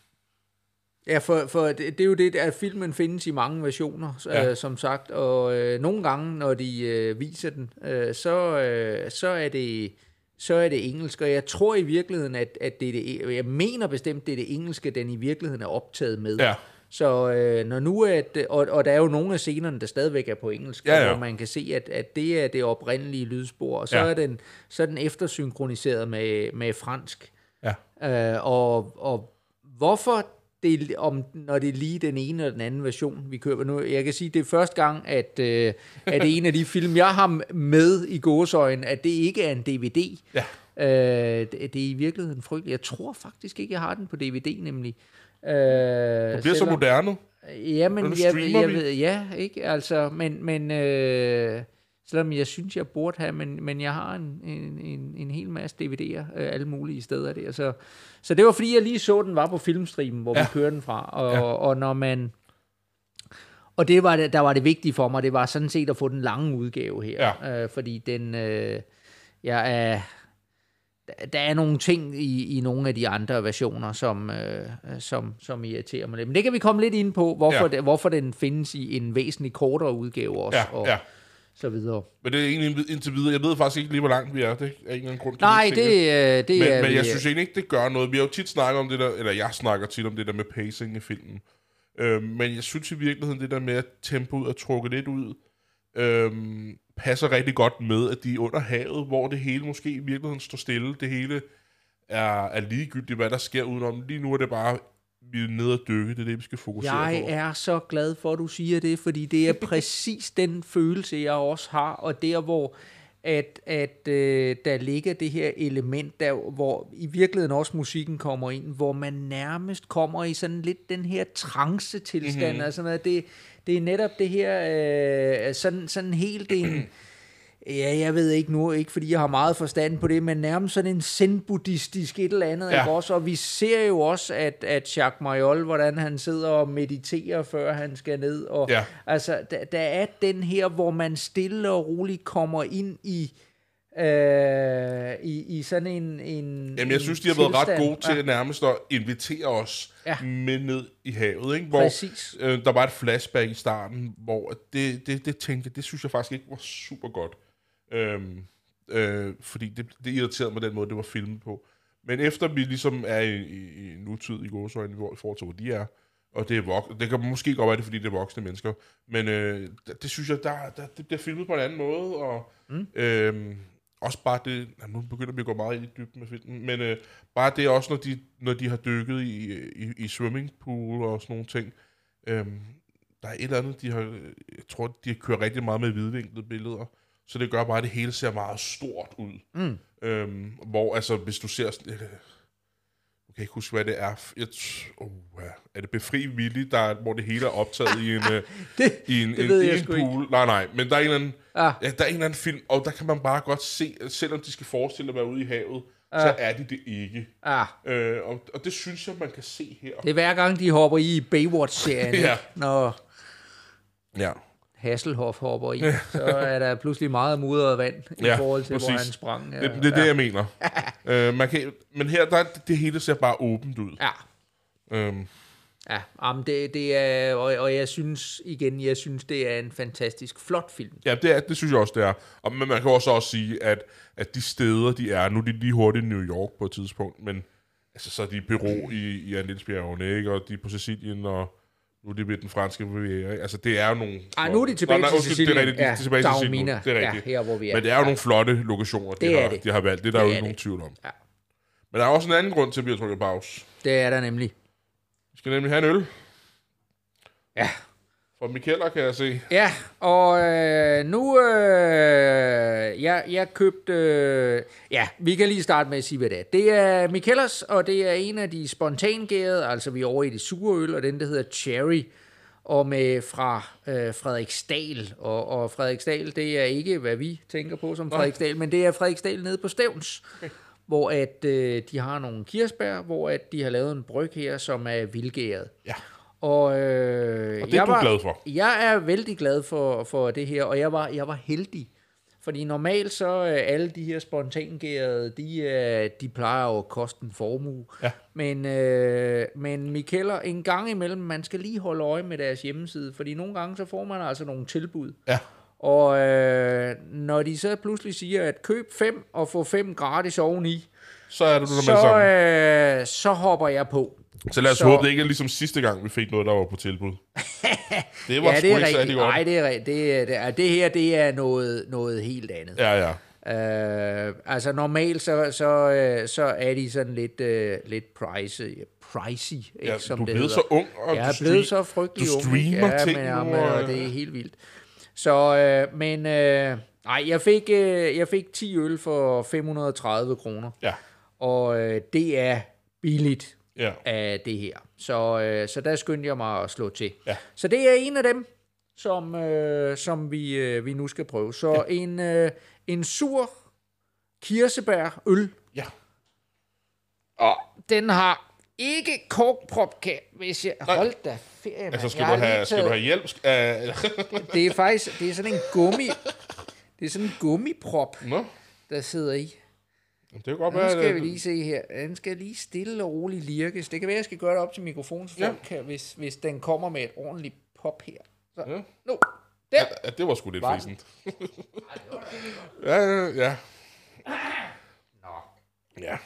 Speaker 3: Ja, for, for det, det er jo det, at filmen findes i mange versioner,
Speaker 2: Ja.
Speaker 3: øh, som sagt, og øh, nogle gange, når de øh, viser den, øh, så, øh, så, er det, så er det engelsk, og jeg tror i virkeligheden, at, at det er det, jeg mener bestemt, det er det engelske, den i virkeligheden er optaget med.
Speaker 2: ja,
Speaker 3: Så øh, når nu at, og, og der er jo nogle af scenerne, der stadigvæk er på engelsk,
Speaker 2: Ja, ja.
Speaker 3: hvor man kan se, at, at det er det oprindelige lydspor, og så,
Speaker 2: Ja.
Speaker 3: er, den, så er den eftersynkroniseret med, med fransk.
Speaker 2: Ja.
Speaker 3: Øh, og, og hvorfor det, om, når det er lige den ene eller den anden version, vi køber nu. Jeg kan sige, det er første gang, at, øh, at en af de film, jeg har med i gåsøjen, at det ikke er en DVD.
Speaker 2: Ja.
Speaker 3: Øh, det, det er i virkeligheden frygteligt. Jeg tror faktisk ikke, jeg har den på DVD, nemlig. Øh, det
Speaker 2: Det bliver så moderne.
Speaker 3: Ja, men
Speaker 2: Nu
Speaker 3: jeg, jeg
Speaker 2: vi.
Speaker 3: ved, ja, ikke? Altså, men, men øh, selvom jeg synes, jeg burde have, men, men jeg har en, en, en, en hel masse DVD'er, øh, alle mulige steder der. Så, så det var fordi, jeg lige så, den var på filmstreamen, hvor ja. Vi kørte den fra. Og,
Speaker 2: Ja.
Speaker 3: og når man... Og det var det, der var det vigtige for mig, det var sådan set at få den lange udgave her.
Speaker 2: Ja.
Speaker 3: Øh, fordi den... Øh, jeg er, der- er nogle ting i, i nogle af de andre versioner, som, øh, som, som irriterer mig lidt. Men det kan vi komme lidt ind på, hvorfor,
Speaker 2: Ja.
Speaker 3: det, hvorfor den findes i en væsentligt kortere udgave også,
Speaker 2: Ja,
Speaker 3: og
Speaker 2: ja.
Speaker 3: Så videre.
Speaker 2: Men det er egentlig indtil videre. Jeg ved faktisk ikke lige, hvor langt vi er. Det er ikke en eller anden grund til
Speaker 3: Nej, det,
Speaker 2: tænke.
Speaker 3: øh, det
Speaker 2: men,
Speaker 3: er
Speaker 2: men jeg synes egentlig ikke, det gør noget. Vi har jo tit snakket om det der, eller jeg snakker tit om det der med pacing i filmen. Øhm, men jeg synes i virkeligheden, det der med, at tempoet er trukket lidt ud, øhm, passer rigtig godt med, at de er under havet, hvor det hele måske i virkeligheden står stille. Det hele er, er ligegyldigt, hvad der sker udenom. Lige nu er det bare, vi er nede og dykke. Det er det, vi skal fokusere
Speaker 3: Jeg
Speaker 2: på.
Speaker 3: er så glad for, at du siger det, fordi det er <laughs> præcis den følelse, jeg også har, og der, hvor at, at øh, der ligger det her element, der, hvor i virkeligheden også musikken kommer ind, hvor man nærmest kommer i sådan lidt den her trance-tilstand,
Speaker 2: Mhm.
Speaker 3: mm-hmm. altså noget, det, det er netop det her, øh, sådan, sådan helt en, <clears throat> <clears throat> Ja, jeg ved ikke nu, ikke fordi jeg har meget forstand på det, men nærmest sådan en zen-buddhistisk et eller andet,
Speaker 2: Ja.
Speaker 3: også? Og vi ser jo også, at, at Jacques Mariol, hvordan han sidder og mediterer, før han skal ned. Og,
Speaker 2: Ja.
Speaker 3: Altså, der, der er den her, hvor man stille og roligt kommer ind i, øh, i, i sådan en, en
Speaker 2: Jamen, jeg synes, de har været ret
Speaker 3: tilstand.
Speaker 2: gode til
Speaker 3: Ja,
Speaker 2: nærmest at invitere os
Speaker 3: Ja.
Speaker 2: med ned i havet, ikke? Hvor
Speaker 3: Præcis.
Speaker 2: øh, der var et flashback i starten, hvor det, det, det tænkte det synes jeg faktisk ikke var super godt. Øhm, øh, fordi det, det irriterede mig den måde, det var filmet på. Men efter vi ligesom er i, i, i nutid i gåsøjne, hvor, i forhold til, hvor de er, og det er vok- det kan måske godt være det, fordi det er voksne mennesker, men øh, det, det synes jeg, der, der, det bliver filmet på en anden måde, og mm. øh, også bare det, jamen, nu begynder vi at gå meget i dybden med filmen, men øh, bare det også, når de, når de har dykket i, i, i swimmingpool og sådan nogle ting, øh, der er et eller andet, de har, jeg tror, de har kørt rigtig meget med hvidvinklede billeder, så det gør bare, at det hele ser meget stort ud.
Speaker 3: Mm.
Speaker 2: Øhm, hvor, altså, hvis du ser sådan... Øh, jeg kan ikke huske, hvad det er. Jeg, oh. Er det Befri Willy, der, er- hvor det hele er optaget i en, <laughs> øh,
Speaker 3: Det,
Speaker 2: i en,
Speaker 3: det
Speaker 2: en,
Speaker 3: jeg
Speaker 2: en
Speaker 3: sgu ikke.
Speaker 2: pool? Nej, nej, men der er en eller anden...
Speaker 3: Ah.
Speaker 2: Ja, der er en eller anden film, og der kan man bare godt se, selvom de skal forestille at være ude i havet, så er de det ikke.
Speaker 3: ah,
Speaker 2: Øh, og, og det synes jeg, man kan se her.
Speaker 3: det er hver gang, de hopper i Baywatch-serien, <laughs>
Speaker 2: ja.
Speaker 3: når
Speaker 2: Ja,
Speaker 3: Hasselhoff hopper i, så er der pludselig meget mudret vand i
Speaker 2: Ja,
Speaker 3: forhold til, hvor
Speaker 2: præcis.
Speaker 3: han sprang.
Speaker 2: det, det er det, jeg mener. <laughs> øh, man kan, men her, der, er- det hele ser bare åbent ud.
Speaker 3: Ja,
Speaker 2: Øhm,
Speaker 3: ja jamen det, det er, og, og jeg synes igen, jeg synes, det er en fantastisk flot film.
Speaker 2: Ja, det, er, det synes jeg også, det er. Og, men man kan også, også sige, at, at de steder, de er, nu er de lige hurtigt i New York på et tidspunkt, men altså, så er de i Peru i, i Andelsbjergene, ikke? og de er på Sicilien, og nu er de ved den franske riviera. Altså, det er jo nogle...
Speaker 3: Ej, nu er de tilbage
Speaker 2: nej,
Speaker 3: til Sicilien.
Speaker 2: Det er rigtigt, de er
Speaker 3: Ja,
Speaker 2: tilbage til Sicilien. Det er
Speaker 3: Ja,
Speaker 2: rigtigt.
Speaker 3: her, hvor vi er.
Speaker 2: Men det er jo nogle flotte lokationer, de,
Speaker 3: Det
Speaker 2: har,
Speaker 3: det.
Speaker 2: de har valgt. Det er der
Speaker 3: Det
Speaker 2: jo ikke nogen
Speaker 3: det.
Speaker 2: tvivl om.
Speaker 3: Ja.
Speaker 2: Men der er også en anden grund til, at vi har trykket pause.
Speaker 3: Det er der nemlig.
Speaker 2: Vi skal nemlig have en øl.
Speaker 3: Ja.
Speaker 2: Fra Mikkeller, kan jeg se.
Speaker 3: Ja, og øh, nu, øh, jeg, jeg købte, øh, ja, vi kan lige starte med at sige, hvad det er. Det er Mikellers, og det er en af de spontangærede, altså vi er over i det sure øl, og den der hedder Cherry, og med fra øh, Frederiksdal, og, og Frederiksdal, det er ikke, hvad vi tænker på som Frederiksdal, men det er Frederiksdal nede på Stævns, okay. hvor at øh, de har nogle kirsebær, hvor at de har lavet en bryg her, som er vildgæret.
Speaker 2: Ja.
Speaker 3: Og, øh,
Speaker 2: Og det er
Speaker 3: jeg
Speaker 2: du
Speaker 3: var,
Speaker 2: glad for.
Speaker 3: Jeg er vældig glad for, for det her, og jeg var, jeg var heldig. Fordi normalt så øh, alle de her spontangærede, de, øh, de plejer jo at koste en formue.
Speaker 2: Ja.
Speaker 3: Men, øh, men Mikkeller, en gang imellem, man skal lige holde øje med deres hjemmeside, fordi nogle gange så får man altså nogle tilbud.
Speaker 2: Ja.
Speaker 3: Og øh, når de så pludselig siger, at køb fem og få fem gratis oveni,
Speaker 2: Så er det du
Speaker 3: så, øh, så hopper jeg på.
Speaker 2: Så lad os
Speaker 3: Så-
Speaker 2: håbe, det ikke er ligesom sidste gang, vi fik noget, der var på tilbud. <laughs> Det var
Speaker 3: ja, det er rigtigt.
Speaker 2: godt.
Speaker 3: Nej, det er rigtigt. Det, det, det her, det er noget, noget helt andet.
Speaker 2: Ja, ja.
Speaker 3: Øh, altså normalt, så, så, øh, så er de sådan lidt, øh, lidt pricey, pricey ikke,
Speaker 2: ja
Speaker 3: som
Speaker 2: du er blevet så ung, og
Speaker 3: Jeg er blevet så frygtelig
Speaker 2: du
Speaker 3: ung.
Speaker 2: streamer
Speaker 3: ja,
Speaker 2: ting
Speaker 3: men, ja,
Speaker 2: nu,
Speaker 3: men,
Speaker 2: og-
Speaker 3: og det er helt vildt. Så, øh, men, øh, nej, jeg fik, øh, jeg fik 10 øl for 530 kroner,
Speaker 2: Ja,
Speaker 3: og øh, det er billigt
Speaker 2: ja.
Speaker 3: af det her. Så, øh, så der skyndte jeg mig at slå til.
Speaker 2: Ja.
Speaker 3: Så det er en af dem, som, øh, som vi, øh, vi nu skal prøve. Så ja. en, øh, en sur kirsebær øl.
Speaker 2: Ja.
Speaker 3: Og den har ikke korkprop, kan, hvis jeg... Hold da ferie, mand.
Speaker 2: Altså, skal,
Speaker 3: Jeg
Speaker 2: du have, skal du
Speaker 3: taget-
Speaker 2: have hjælp? <laughs>
Speaker 3: Det er faktisk det er sådan en gummi... Det er sådan en gummiprop,
Speaker 2: Nå,
Speaker 3: der sidder i.
Speaker 2: det kan godt være,
Speaker 3: skal vi lige se her. Den skal lige stille og roligt lirkes. Det kan være, jeg skal gøre det op til mikrofonen,
Speaker 2: Ja.
Speaker 3: kan, hvis, hvis den kommer med et ordentligt pop her. Så,
Speaker 2: Ja.
Speaker 3: nu. Der.
Speaker 2: Ja, det var sgu lidt
Speaker 3: Var
Speaker 2: frisent. <laughs> ja, ja, ja.
Speaker 3: Nå.
Speaker 2: Ja.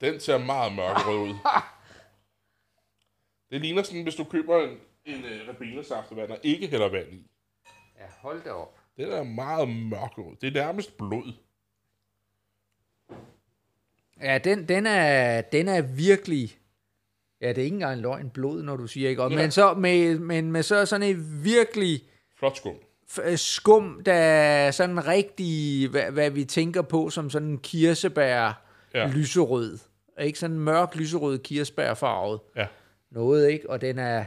Speaker 2: Den ser meget mørkerød ud. <laughs> Det ligner sådan, hvis du køber en, en uh, rabinesaftevand og ikke hælder vand i.
Speaker 3: Ja, hold da op.
Speaker 2: Den er meget mørkerød. Det er nærmest blod.
Speaker 3: Ja, den, den, er, den er virkelig... Ja, det er ikke engang løgn blod, når du siger ikke. Og,
Speaker 2: Ja.
Speaker 3: men, så med, men med så sådan en virkelig
Speaker 2: Flot skum.
Speaker 3: f- skum, der er sådan rigtig, hvad, hvad vi tænker på som sådan en kirsebær
Speaker 2: Ja.
Speaker 3: lyserød. Ikke sådan en mørk lyserød kirsebærfarvet.
Speaker 2: Ja.
Speaker 3: noget, ikke? Og den er,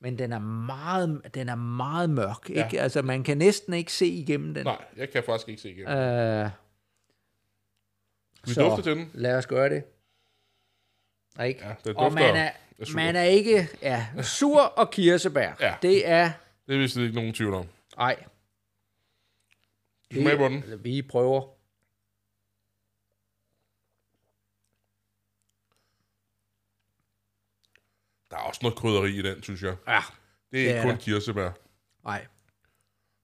Speaker 3: men den er meget, den er meget mørk, ikke?
Speaker 2: Ja.
Speaker 3: Altså, man kan næsten ikke se igennem den.
Speaker 2: Nej, jeg kan faktisk ikke se igen.
Speaker 3: Øh,
Speaker 2: Vi dufte til den?
Speaker 3: lad os gøre det. Ikke?
Speaker 2: Ja, den
Speaker 3: og man
Speaker 2: dufter
Speaker 3: er,
Speaker 2: af sur.
Speaker 3: man er ikke ja, sur og kirsebær.
Speaker 2: Ja.
Speaker 3: Det er,
Speaker 2: Det er vist ikke nogen tvivl om.
Speaker 3: ej.
Speaker 2: Du smager på den.
Speaker 3: Vi prøver.
Speaker 2: Der er også noget krydderi i den, synes jeg.
Speaker 3: Ja,
Speaker 2: Det er ikke
Speaker 3: er
Speaker 2: kun kirsebær.
Speaker 3: nej.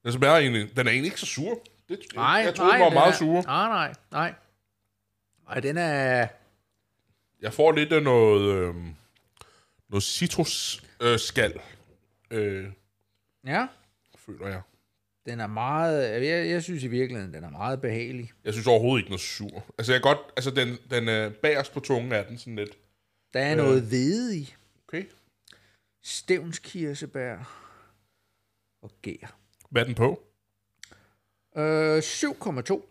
Speaker 2: Den smager egentlig, den er egentlig ikke så sur. Det,
Speaker 3: Nej,
Speaker 2: jeg troede,
Speaker 3: nej,
Speaker 2: den var
Speaker 3: den
Speaker 2: meget
Speaker 3: er,
Speaker 2: sur.
Speaker 3: Nej, nej, nej. Ej, den er...
Speaker 2: Jeg får lidt af noget, øh, noget citrusskal, øh, skal, øh,
Speaker 3: Ja,
Speaker 2: føler jeg.
Speaker 3: den er meget... Jeg, jeg synes i virkeligheden, den er meget behagelig.
Speaker 2: Jeg synes overhovedet ikke noget sur. Altså, jeg kan godt, altså den, den er bagerst på tungen af den sådan lidt.
Speaker 3: Der er
Speaker 2: Øh.
Speaker 3: noget hvede i.
Speaker 2: Okay.
Speaker 3: Stævnskirsebær og gær.
Speaker 2: Hvad er den på?
Speaker 3: Øh, 7,2.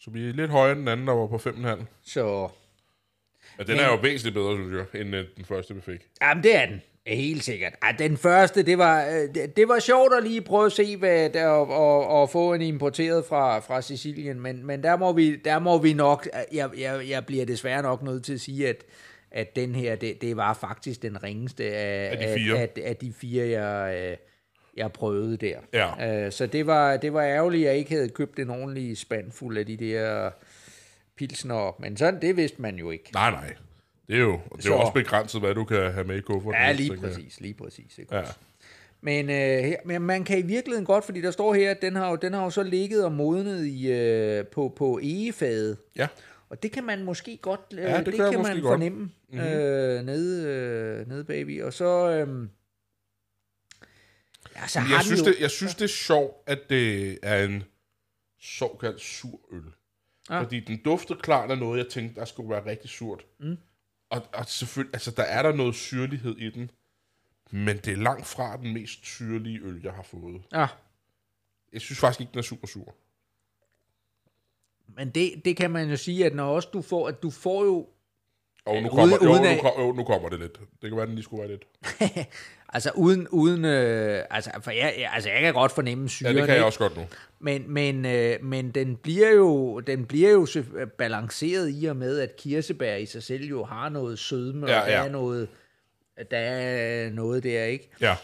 Speaker 2: Så vi er lidt højere end den anden, der var på 5,5.
Speaker 3: Så
Speaker 2: Men den
Speaker 3: Men-
Speaker 2: er jo væsentligt bedre, synes jeg, end øh, den første, vi fik.
Speaker 3: Jamen, det er den. Helt sikkert. Ej, den første, det var, øh, det, det var sjovt at lige prøve at se, hvad der, og, og, og få en importeret fra, fra Sicilien, men, men der, må vi, der må vi nok, jeg, jeg, jeg bliver desværre nok nødt til at sige, at, at den her, det, det var faktisk den ringeste af,
Speaker 2: Af de fire.
Speaker 3: Af, af, af de fire, jeg, øh, jeg prøvede der.
Speaker 2: Ja.
Speaker 3: Øh, så det var, det var ærgerligt, at jeg ikke havde købt en ordentlig spand fuld af de der pilsner, men sådan, det vidste man jo ikke.
Speaker 2: Nej, nej. Det er jo, det er jo også begrænset, hvad du kan have med i kufferten.
Speaker 3: Ja, lige
Speaker 2: jeg.
Speaker 3: præcis, lige præcis. Ikke?
Speaker 2: Ja.
Speaker 3: Men, øh, her, men man kan i virkeligheden godt, fordi der står her, at den har jo, den har jo så ligget og modnet i, øh, på, på egefadet.
Speaker 2: Ja.
Speaker 3: Og det kan man måske godt, øh,
Speaker 2: Ja, det
Speaker 3: det,
Speaker 2: kan
Speaker 3: kan man fornemme mm-hmm. øh, nede, øh, nede bagvy. Og så, øh, ja, så har
Speaker 2: Jeg synes,
Speaker 3: jo,
Speaker 2: det, jeg synes, det er sjovt, at det er en såkaldt sur øl.
Speaker 3: Ja.
Speaker 2: Fordi den dufter klart af noget, jeg tænkte, der skulle være rigtig surt. Mm. Og, og selvfølgelig, altså der er der noget syrlighed i den, men det er langt fra den mest syrlige øl, jeg har fået.
Speaker 3: ja,
Speaker 2: Jeg synes faktisk ikke, den er super sur.
Speaker 3: men det, det kan man jo sige, at når også du får, at du får jo,
Speaker 2: Og nu
Speaker 3: Uden-
Speaker 2: kommer, jo,
Speaker 3: uden
Speaker 2: nu,
Speaker 3: at-
Speaker 2: kom, jo, nu kommer det lidt. Det kan være, den lige skulle være lidt. <laughs>
Speaker 3: altså uden, uden øh, altså, for jeg, jeg- altså jeg kan godt fornemme
Speaker 2: Ja,
Speaker 3: syren,
Speaker 2: det kan jeg
Speaker 3: ikke?
Speaker 2: også godt nu.
Speaker 3: Men, men, øh, men den bliver jo, den bliver jo balanceret i og med, at kirsebær i sig selv jo har noget sødme,
Speaker 2: Ja,
Speaker 3: og der
Speaker 2: ja.
Speaker 3: er noget, der er noget der, ikke?
Speaker 2: Ja.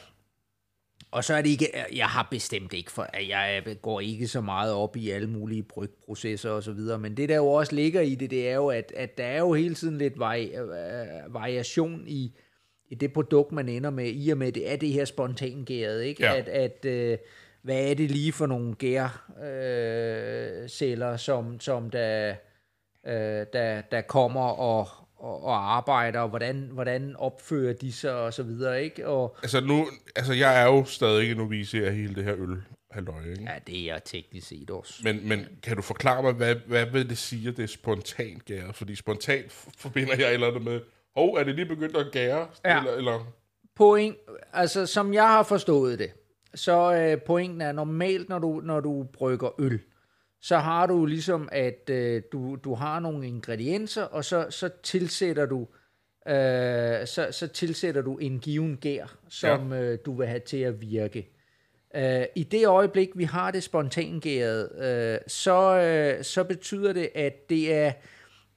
Speaker 3: Og så er det ikke, jeg har bestemt ikke, for at jeg går ikke så meget op i alle mulige brygprocesser og så videre, men det der jo også ligger i det, det er jo, at, at der er jo hele tiden lidt vari, øh, variation i, i det produkt, man ender med, i og med, det er det her spontangæret, ikke?
Speaker 2: Ja.
Speaker 3: At, at øh, hvad er det lige for nogle gærceller, øh, celler, som, som der, øh, der, der kommer og, og, og arbejder, og hvordan, hvordan opfører de sig, og så videre, ikke? Og,
Speaker 2: Altså nu, altså jeg er jo stadig en novice af hele det her øl halløj, ikke?
Speaker 3: ja, det er jeg teknisk set også.
Speaker 2: Men, men kan du forklare mig, hvad, hvad vil det sige, at det er spontant gæret? Fordi spontant forbinder jeg et eller andet med, hov, er det lige begyndt at gære?
Speaker 3: Ja.
Speaker 2: Eller, eller,
Speaker 3: Point, altså som jeg har forstået det, så øh, pointen er normalt, når du, når du brygger øl, så har du ligesom, at øh, du, du har nogle ingredienser, og så, så tilsætter du øh, så, så tilsætter du en given gær, som ja. øh, du vil have til at virke. Øh, I det øjeblik, vi har det spontangæret, øh, så, øh, så betyder det, at det er,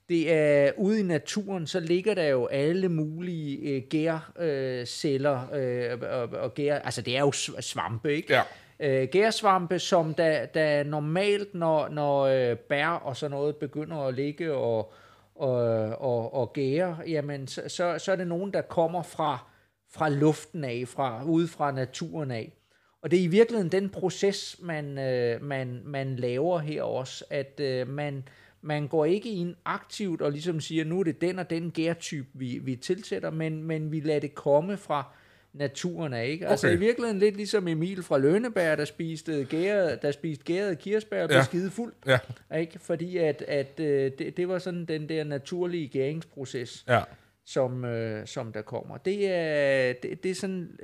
Speaker 3: det er ude i naturen, så ligger der jo alle mulige øh, gærceller, øh, celler, øh, og, og gær, altså det er jo svampe, ikke?
Speaker 2: ja.
Speaker 3: øh, gærsvampe, som der, der normalt, når, når øh, bær og sådan noget begynder at ligge og, og, og, og gære, jamen, så, så, så er det nogen, der kommer fra, fra luften af, fra, ude fra naturen af. Og det er i virkeligheden den proces, man, øh, man, man laver her også, at øh, man, man går ikke ind aktivt og ligesom siger, nu er det den og den gærtype, vi, vi tilsætter, men, men vi lader det komme fra naturen af, ikke? Altså
Speaker 2: Okay.
Speaker 3: i virkeligheden lidt ligesom Emil fra Lønneberg, der spiste gæret, der spiste gæret kirsebær og blev
Speaker 2: Ja.
Speaker 3: skide fuld,
Speaker 2: Ja,
Speaker 3: ikke? Fordi at, at øh, det, det var sådan den der naturlige gæringsproces,
Speaker 2: ja.
Speaker 3: som, øh, som der kommer. Det er, det, det er sådan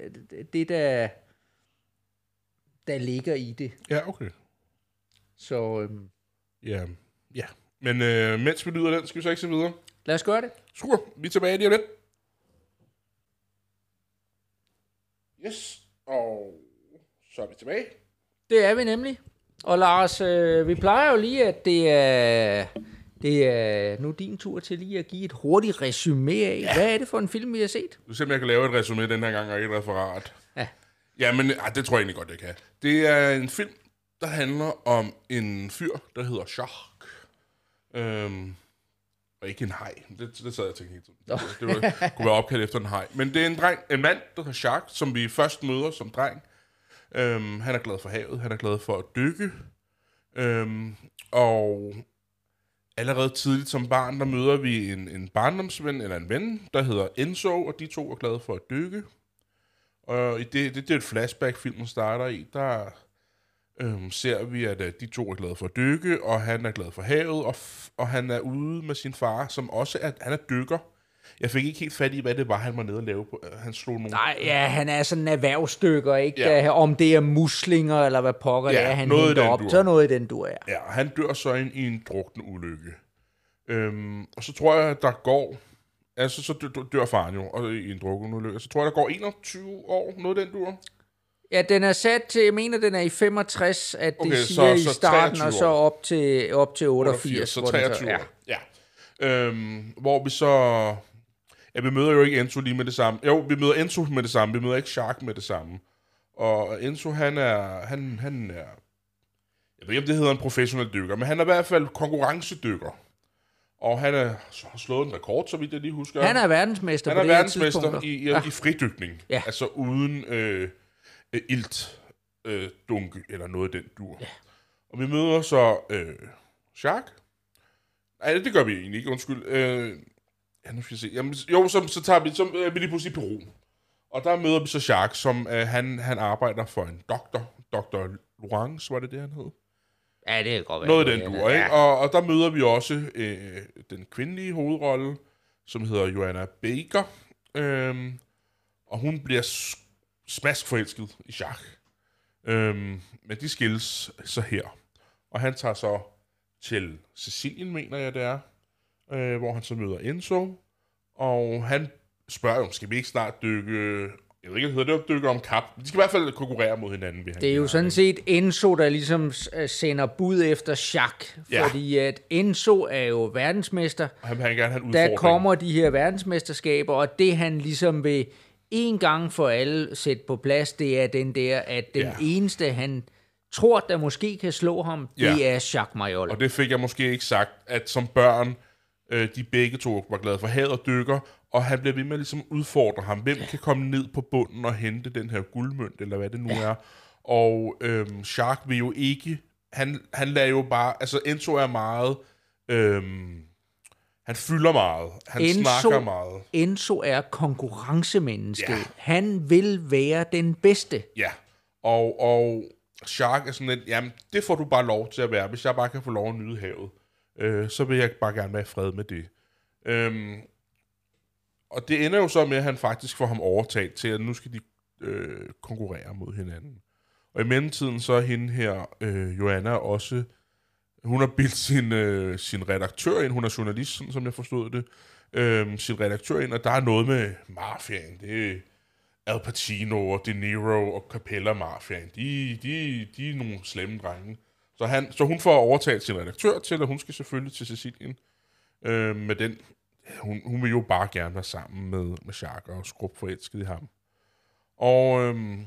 Speaker 3: det, der, der ligger i det.
Speaker 2: Ja, okay.
Speaker 3: Så øhm,
Speaker 2: Ja, ja. Men øh, mens vi lyder den, skal vi så ikke se videre?
Speaker 3: lad os gøre det.
Speaker 2: Super, vi er tilbage lige om lidt. Yes, og så er vi tilbage.
Speaker 3: Det er vi nemlig. Og Lars, øh, vi plejer jo lige, at det er, det er nu din tur til lige at give et hurtigt resume af. Ja. Hvad er det for en film, vi har set?
Speaker 2: Du ser, om jeg kan lave et resume den her gang, og ikke et referat.
Speaker 3: Ja.
Speaker 2: Ja, men ej, det tror jeg egentlig godt, jeg kan. Det er en film, der handler om en fyr, der hedder Shark. Øhm, og ikke en hej. Det, det sad jeg og tænkte hele tiden. Det, det var, kunne være opkaldt efter en hej. Men det er en, dreng, en mand, der hedder Shark, som vi først møder som dreng. Øhm, han er glad for havet. Han er glad for at dykke. Øhm, og allerede tidligt som barn, der møder vi en, en barndomsven, eller en ven, der hedder Enzo, og de to er glade for at dykke. Og i det, det, det er et flashback, filmen starter i, der øhm, ser vi, at øh, de to er glade for at dykke, og han er glad for havet, og, f- og han er ude med sin far, som også er, han er dykker. Jeg fik ikke helt fat i, hvad det var, han var nede og lave på. Han slog nogle...
Speaker 3: Nej, ja, han er sådan en erhvervsstykker, ikke?
Speaker 2: Ja.
Speaker 3: Ja. om det er muslinger, eller hvad pokker
Speaker 2: Ja,
Speaker 3: det er, han
Speaker 2: noget
Speaker 3: henter op.
Speaker 2: dur.
Speaker 3: Så noget i den du er.
Speaker 2: Ja, og han dør så i en, i en drukne ulykke. Øhm, og så tror jeg, der går... Altså, så dør, dør faren jo og i en drukne ulykke. Så tror jeg, der går 21 år, noget den dur.
Speaker 3: Ja, den er sat til, jeg mener, den er i 65, at det
Speaker 2: Okay, så-
Speaker 3: siger i
Speaker 2: så
Speaker 3: starten,
Speaker 2: 23
Speaker 3: og så op til, op til 88.
Speaker 2: så
Speaker 3: hvor den
Speaker 2: 23
Speaker 3: ja.
Speaker 2: år. Ja. Øhm, hvor vi så... Ja, vi møder jo ikke Enzo lige med det samme. Jo, vi møder Enzo med det samme. Vi møder ikke Shark med det samme. Og Enzo, han er... Han, han er... Jeg ved ikke, om det hedder en professionel dykker, men han er i hvert fald konkurrencedykker. Og han er, så har slået en rekord, så vidt jeg lige husker.
Speaker 3: Han er verdensmester
Speaker 2: Han er verdensmester i, i, i fridykning.
Speaker 3: Ja.
Speaker 2: Altså uden øh, øh, ilt, øh, dunke eller noget af den dur.
Speaker 3: Ja.
Speaker 2: Og vi møder så øh, Shark. Nej, det gør vi egentlig ikke, undskyld. Øh, ja, nu skal jeg se. Jamen, jo, så, så tager vi, så er vi lige pludselig i Peru. Og der møder vi så Shark, som øh, han, han arbejder for en doktor. Dr. Lorance, var det det, han hed?
Speaker 3: Ja, det kan godt være.
Speaker 2: Noget af den dur, ikke? Og, og der møder vi også øh, den kvindelige hovedrolle, som hedder Joanna Baker. Øhm, og hun bliver s- smask forelsket i Jacques. Øhm, men de skilles så her. Og han tager så til Sicilien, mener jeg det er, øh, hvor han så møder Enzo. Og han spørger jo, skal vi ikke snart dykke... Jeg ved ikke, hedder det at dykke om kap. De skal i hvert fald konkurrere mod hinanden. Han
Speaker 3: Det er jo sådan set Enzo, der ligesom øh, sender bud efter Jacques.
Speaker 2: Ja.
Speaker 3: Fordi at Enzo er jo verdensmester.
Speaker 2: Og han vil han gerne have en.
Speaker 3: Der kommer de her verdensmesterskaber, og det han ligesom vil en gang for alle sætte på plads, det er den der, at den
Speaker 2: Ja.
Speaker 3: ja. eneste, han tror, der måske kan slå ham, det
Speaker 2: Ja.
Speaker 3: er Jacques Mayol.
Speaker 2: Og det fik jeg måske ikke sagt, at som børn, øh, de begge to var glade for havet og dykker, og han bliver ved med at ligesom udfordre ham. Hvem kan komme ned på bunden og hente den her guldmønt, eller hvad det nu er. Og øhm, Shark vil jo ikke... Han, han lader jo bare... Altså, Enzo er meget... Øhm, han fylder meget. Han
Speaker 3: Enzo-
Speaker 2: snakker meget.
Speaker 3: Enzo er konkurrencemenneske.
Speaker 2: Ja.
Speaker 3: Han vil være den bedste.
Speaker 2: Ja. Og, og Shark er sådan lidt, jamen, det får du bare lov til at være. Hvis jeg bare kan få lov at nyde havet, øh, så vil jeg bare gerne være i fred med det. Øhm, og det ender jo så med, at han faktisk får ham overtalt til, at nu skal de øh, konkurrere mod hinanden. Og i mellemtiden så er hende her, øh, Joanna, også... Hun har bildt sin, øh, sin redaktør ind, hun er journalist, sådan som jeg forstod det, øh, sin redaktør ind, og der er noget med mafiaen. Det er Al Pacino og De Niro og Capella mafiaen. De, de, de er nogle slemme drenge. Så, han, så hun får overtalt sin redaktør til, at hun skal selvfølgelig til Sicilien. Øh, med den, hun, hun vil jo bare gerne være sammen med, med Shark og skrub forelsket i ham. Og øhm,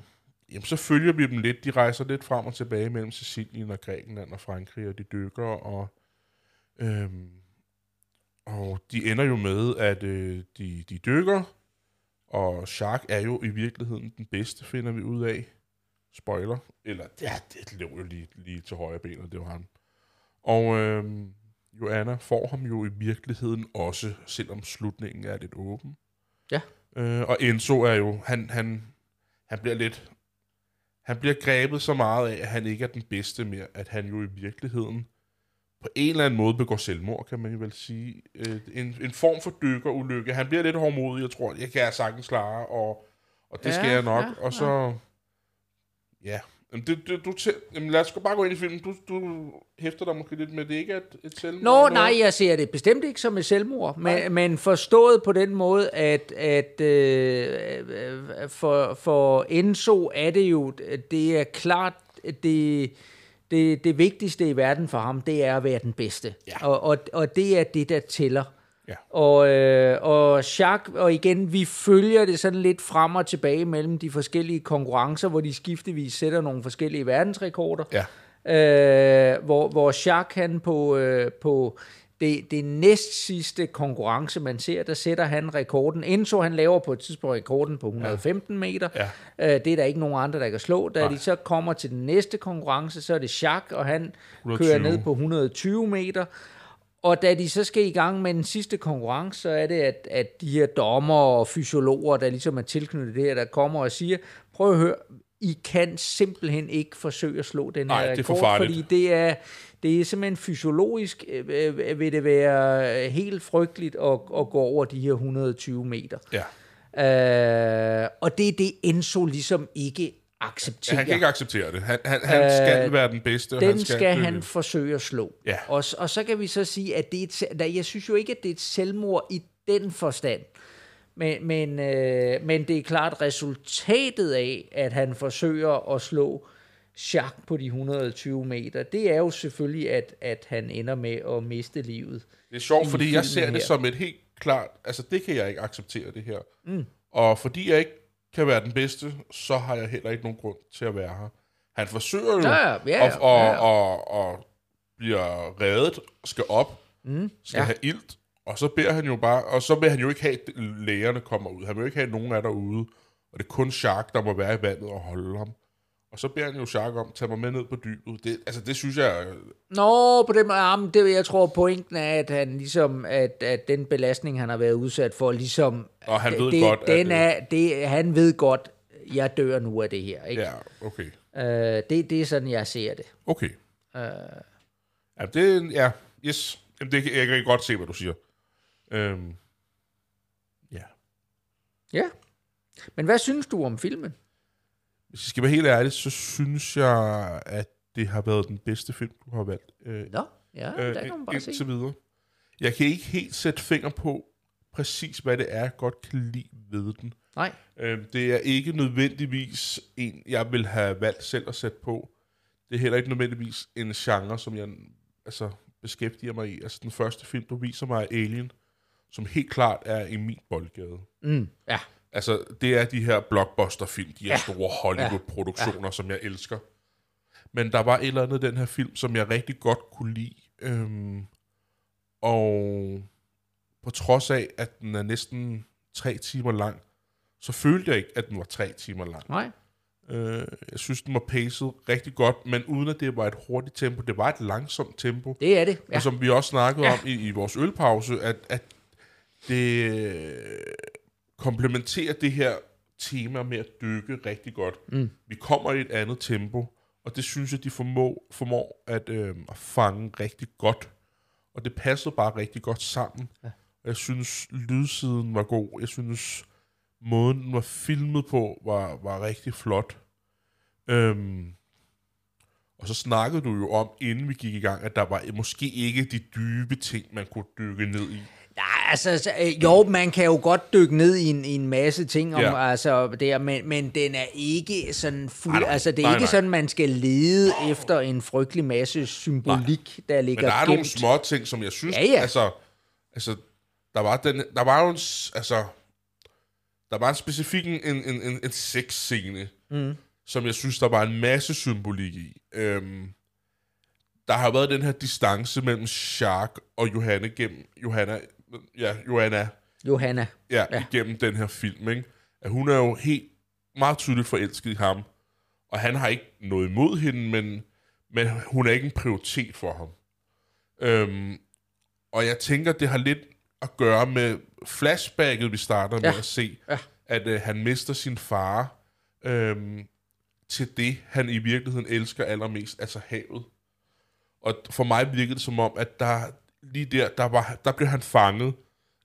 Speaker 2: jamen, så følger vi dem lidt. De rejser lidt frem og tilbage mellem Sicilien og Grækenland og Frankrig, og de dykker, og, øhm, og de ender jo med, at øh, de, de dykker, og Shark er jo i virkeligheden den bedste, finder vi ud af. Spoiler. Eller, ja, det lå jo lige, lige til højre benet, det var han. Og øhm, Joanna får ham jo i virkeligheden også, selvom slutningen er lidt åben.
Speaker 3: Ja.
Speaker 2: Øh, og Enzo er jo, han, han, han bliver lidt, han bliver grebet så meget af, at han ikke er den bedste mere, at han jo i virkeligheden på en eller anden måde begår selvmord, kan man jo vel sige. Øh, en, en form for dykkerulykke. Han bliver lidt hårdmodig, jeg tror, jeg kan jeg sagtens klare, og, og det
Speaker 3: Ja,
Speaker 2: skal jeg nok.
Speaker 3: ja,
Speaker 2: og så, ja, Jamen, det, det, du tæ- Jamen, lad os bare gå ind i filmen. Du, du hæfter dig måske lidt med, det ikke er et, et selvmord.
Speaker 3: Nå,
Speaker 2: eller
Speaker 3: nej,
Speaker 2: noget?
Speaker 3: jeg ser det bestemt ikke som et selvmord, men, men forstået på den måde, at, at øh, øh, for, for Enzo er det jo, det er klart, det, det, det vigtigste i verden for ham, det er at være den bedste.
Speaker 2: Ja.
Speaker 3: Og, og, og det er det, der tæller.
Speaker 2: Ja.
Speaker 3: Og, øh, og Jacques, og igen, vi følger det sådan lidt frem og tilbage mellem de forskellige konkurrencer, hvor de skiftevis sætter nogle forskellige verdensrekorder.
Speaker 2: Ja.
Speaker 3: Øh, hvor, hvor Jacques han på, øh, på det, det næst sidste konkurrence, man ser, der sætter han rekorden. Enzo han laver på et tidspunkt rekorden på 115 ja. meter.
Speaker 2: Ja.
Speaker 3: Øh, det er der ikke nogen andre, der kan slå. Da
Speaker 2: Nej.
Speaker 3: de så kommer til den næste konkurrence, så er det Jacques, og han
Speaker 2: 120.
Speaker 3: kører ned på 120 meter. Og da de så skal i gang med den sidste konkurrence, så er det, at, at de her dommer og fysiologer, der ligesom er tilknyttet det her, der kommer og siger, prøv at høre, I kan simpelthen ikke forsøge at slå den her
Speaker 2: det er for
Speaker 3: rekord, fordi det er, det er simpelthen fysiologisk, øh, øh, vil det være helt frygteligt at, at gå over de her 120 meter.
Speaker 2: Ja.
Speaker 3: Øh, og det er det, Enzo ligesom ikke
Speaker 2: ja.
Speaker 3: accepterer.
Speaker 2: Han kan ikke acceptere det. Han, han, han skal være den bedste.
Speaker 3: Den
Speaker 2: han
Speaker 3: skal, skal han forsøge at slå.
Speaker 2: Ja.
Speaker 3: Og, og så kan vi så sige, at det er et, jeg synes jo ikke, at det er et selvmord i den forstand. Men, men, øh, men det er klart resultatet af, at han forsøger at slå Jacques på de 120 meter, det er jo selvfølgelig, at, at han ender med at miste livet.
Speaker 2: Det er sjovt, fordi jeg ser det
Speaker 3: her.
Speaker 2: som et helt klart... Altså, det kan jeg ikke acceptere, det her. Mm. Og fordi jeg ikke kan være den bedste, så har jeg heller ikke nogen grund til at være her. Han forsøger jo
Speaker 3: Ja, ja, ja,
Speaker 2: og, og,
Speaker 3: ja, ja.
Speaker 2: og, og bliver reddet, skal op, mm, skal
Speaker 3: ja.
Speaker 2: ja. have ilt, og så beder han jo bare... Og så vil han jo ikke have, at lægerne kommer ud. Han vil jo ikke have, at nogen er derude. Og det er kun Shark, der må være i vandet og holde ham. Og så beder han jo Shark om, tage mig med ned på dybet. Det, altså, det synes jeg...
Speaker 3: Nå, på den måde, det, jeg tror, pointen er, at han ligesom, at, at den belastning, han har været udsat for, ligesom...
Speaker 2: Og han ved
Speaker 3: det,
Speaker 2: godt, at
Speaker 3: den
Speaker 2: det-
Speaker 3: er, det, han ved godt, jeg dør nu af det her, ikke?
Speaker 2: Ja, okay.
Speaker 3: Øh, det, det er sådan, jeg ser det.
Speaker 2: Okay. Uh... Ja, det, ja, yes. Jamen, det, jeg kan godt se, hvad du siger. Øhm, ja.
Speaker 3: Ja. Men hvad synes du om filmen?
Speaker 2: Hvis jeg skal være helt ærlig, så synes jeg, at det har været den bedste film, du har valgt. Øh,
Speaker 3: Nå, ja,
Speaker 2: øh,
Speaker 3: der kan man bare
Speaker 2: indtil
Speaker 3: se.
Speaker 2: videre. Jeg kan ikke helt sætte finger på præcis, hvad det er, jeg godt kan lide ved den.
Speaker 3: Nej,
Speaker 2: Øh, det er ikke nødvendigvis en, jeg vil have valgt selv at sætte på. Det er heller ikke nødvendigvis en genre, som jeg altså, beskæftiger mig i. Altså den første film, du viser mig, er Alien, som helt klart er i min boldgade.
Speaker 3: mm, ja.
Speaker 2: Altså, det er de her blockbuster-film, de her
Speaker 3: Ja.
Speaker 2: store Hollywood-produktioner, ja. som jeg elsker. Men der var et eller andet den her film, som jeg rigtig godt kunne lide. Øhm, og på trods af, at den er næsten tre timer lang, så følte jeg ikke, at den var tre timer lang.
Speaker 3: Nej.
Speaker 2: Øh, jeg synes, den var paced rigtig godt, men uden at det var et hurtigt tempo. Det var et langsomt tempo.
Speaker 3: Det er det.
Speaker 2: Ja. Og som vi også snakkede ja. om i, i vores ølpause, at, at det komplementerer det her tema med at dykke rigtig godt. Mm. Vi kommer i et andet tempo, og det synes jeg, de formår, formår at, øh, at fange rigtig godt. Og det passede bare rigtig godt sammen. Ja. Jeg synes, lydsiden var god. Jeg synes, måden den var filmet på, var, var rigtig flot. Øhm, og så snakkede du jo om, inden vi gik i gang, at der var måske ikke de dybe ting, man kunne dykke ned i.
Speaker 3: Altså, øh, jo, man kan jo godt dykke ned i en, i en masse ting om, ja. altså, der, men, men den er ikke sådan fuld, nej, nej, altså det er nej, ikke nej. sådan, man skal lede efter en frygtelig masse symbolik, nej. der ligger
Speaker 2: Men der er
Speaker 3: gemt.
Speaker 2: nogle små ting, som jeg synes,
Speaker 3: Ja, ja.
Speaker 2: altså, altså der var, den, der var jo en, altså, der var en specifik en, en, en, en, en sexscene, mm. som jeg synes, der var en masse symbolik i. Øhm, der har været den her distance mellem Shark og Johanne gennem, Johanna, ja, Johanna,
Speaker 3: Johanna.
Speaker 2: ja, ja. igennem den her film, ikke? At hun er jo helt meget tydeligt forelsket i ham, og han har ikke noget imod hende, men, men hun er ikke en prioritet for ham. Øhm, og jeg tænker, det har lidt at gøre med flashbacket, vi starter med
Speaker 3: Ja.
Speaker 2: at se,
Speaker 3: Ja.
Speaker 2: at øh, han mister sin far øhm, til det, han i virkeligheden elsker allermest, altså havet. Og for mig virkede det som om, at der lige der, der, var, der blev han fanget.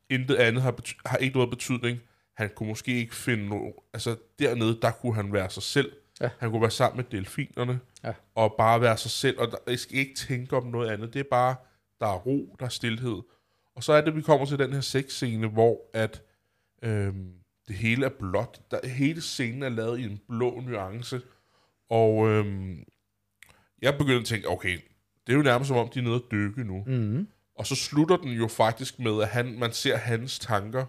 Speaker 2: Intet andet har, har ikke noget betydning. Han kunne måske ikke finde noget... Altså dernede, der kunne han være sig selv.
Speaker 3: Ja.
Speaker 2: Han kunne være sammen med delfinerne.
Speaker 3: Ja.
Speaker 2: Og bare være sig selv. Og der, jeg skal ikke tænke om noget andet. Det er bare, der er ro, der er stillhed. Og så er det, vi kommer til den her sexscene, hvor at øhm, det hele er blåt. Der, hele scenen er lavet i en blå nuance. Og øhm, jeg begyndte at tænke, okay, det er jo nærmest som om, de er nede at dykke nu.
Speaker 3: Mm-hmm.
Speaker 2: Og så slutter den jo faktisk med, at han, man ser hans tanker,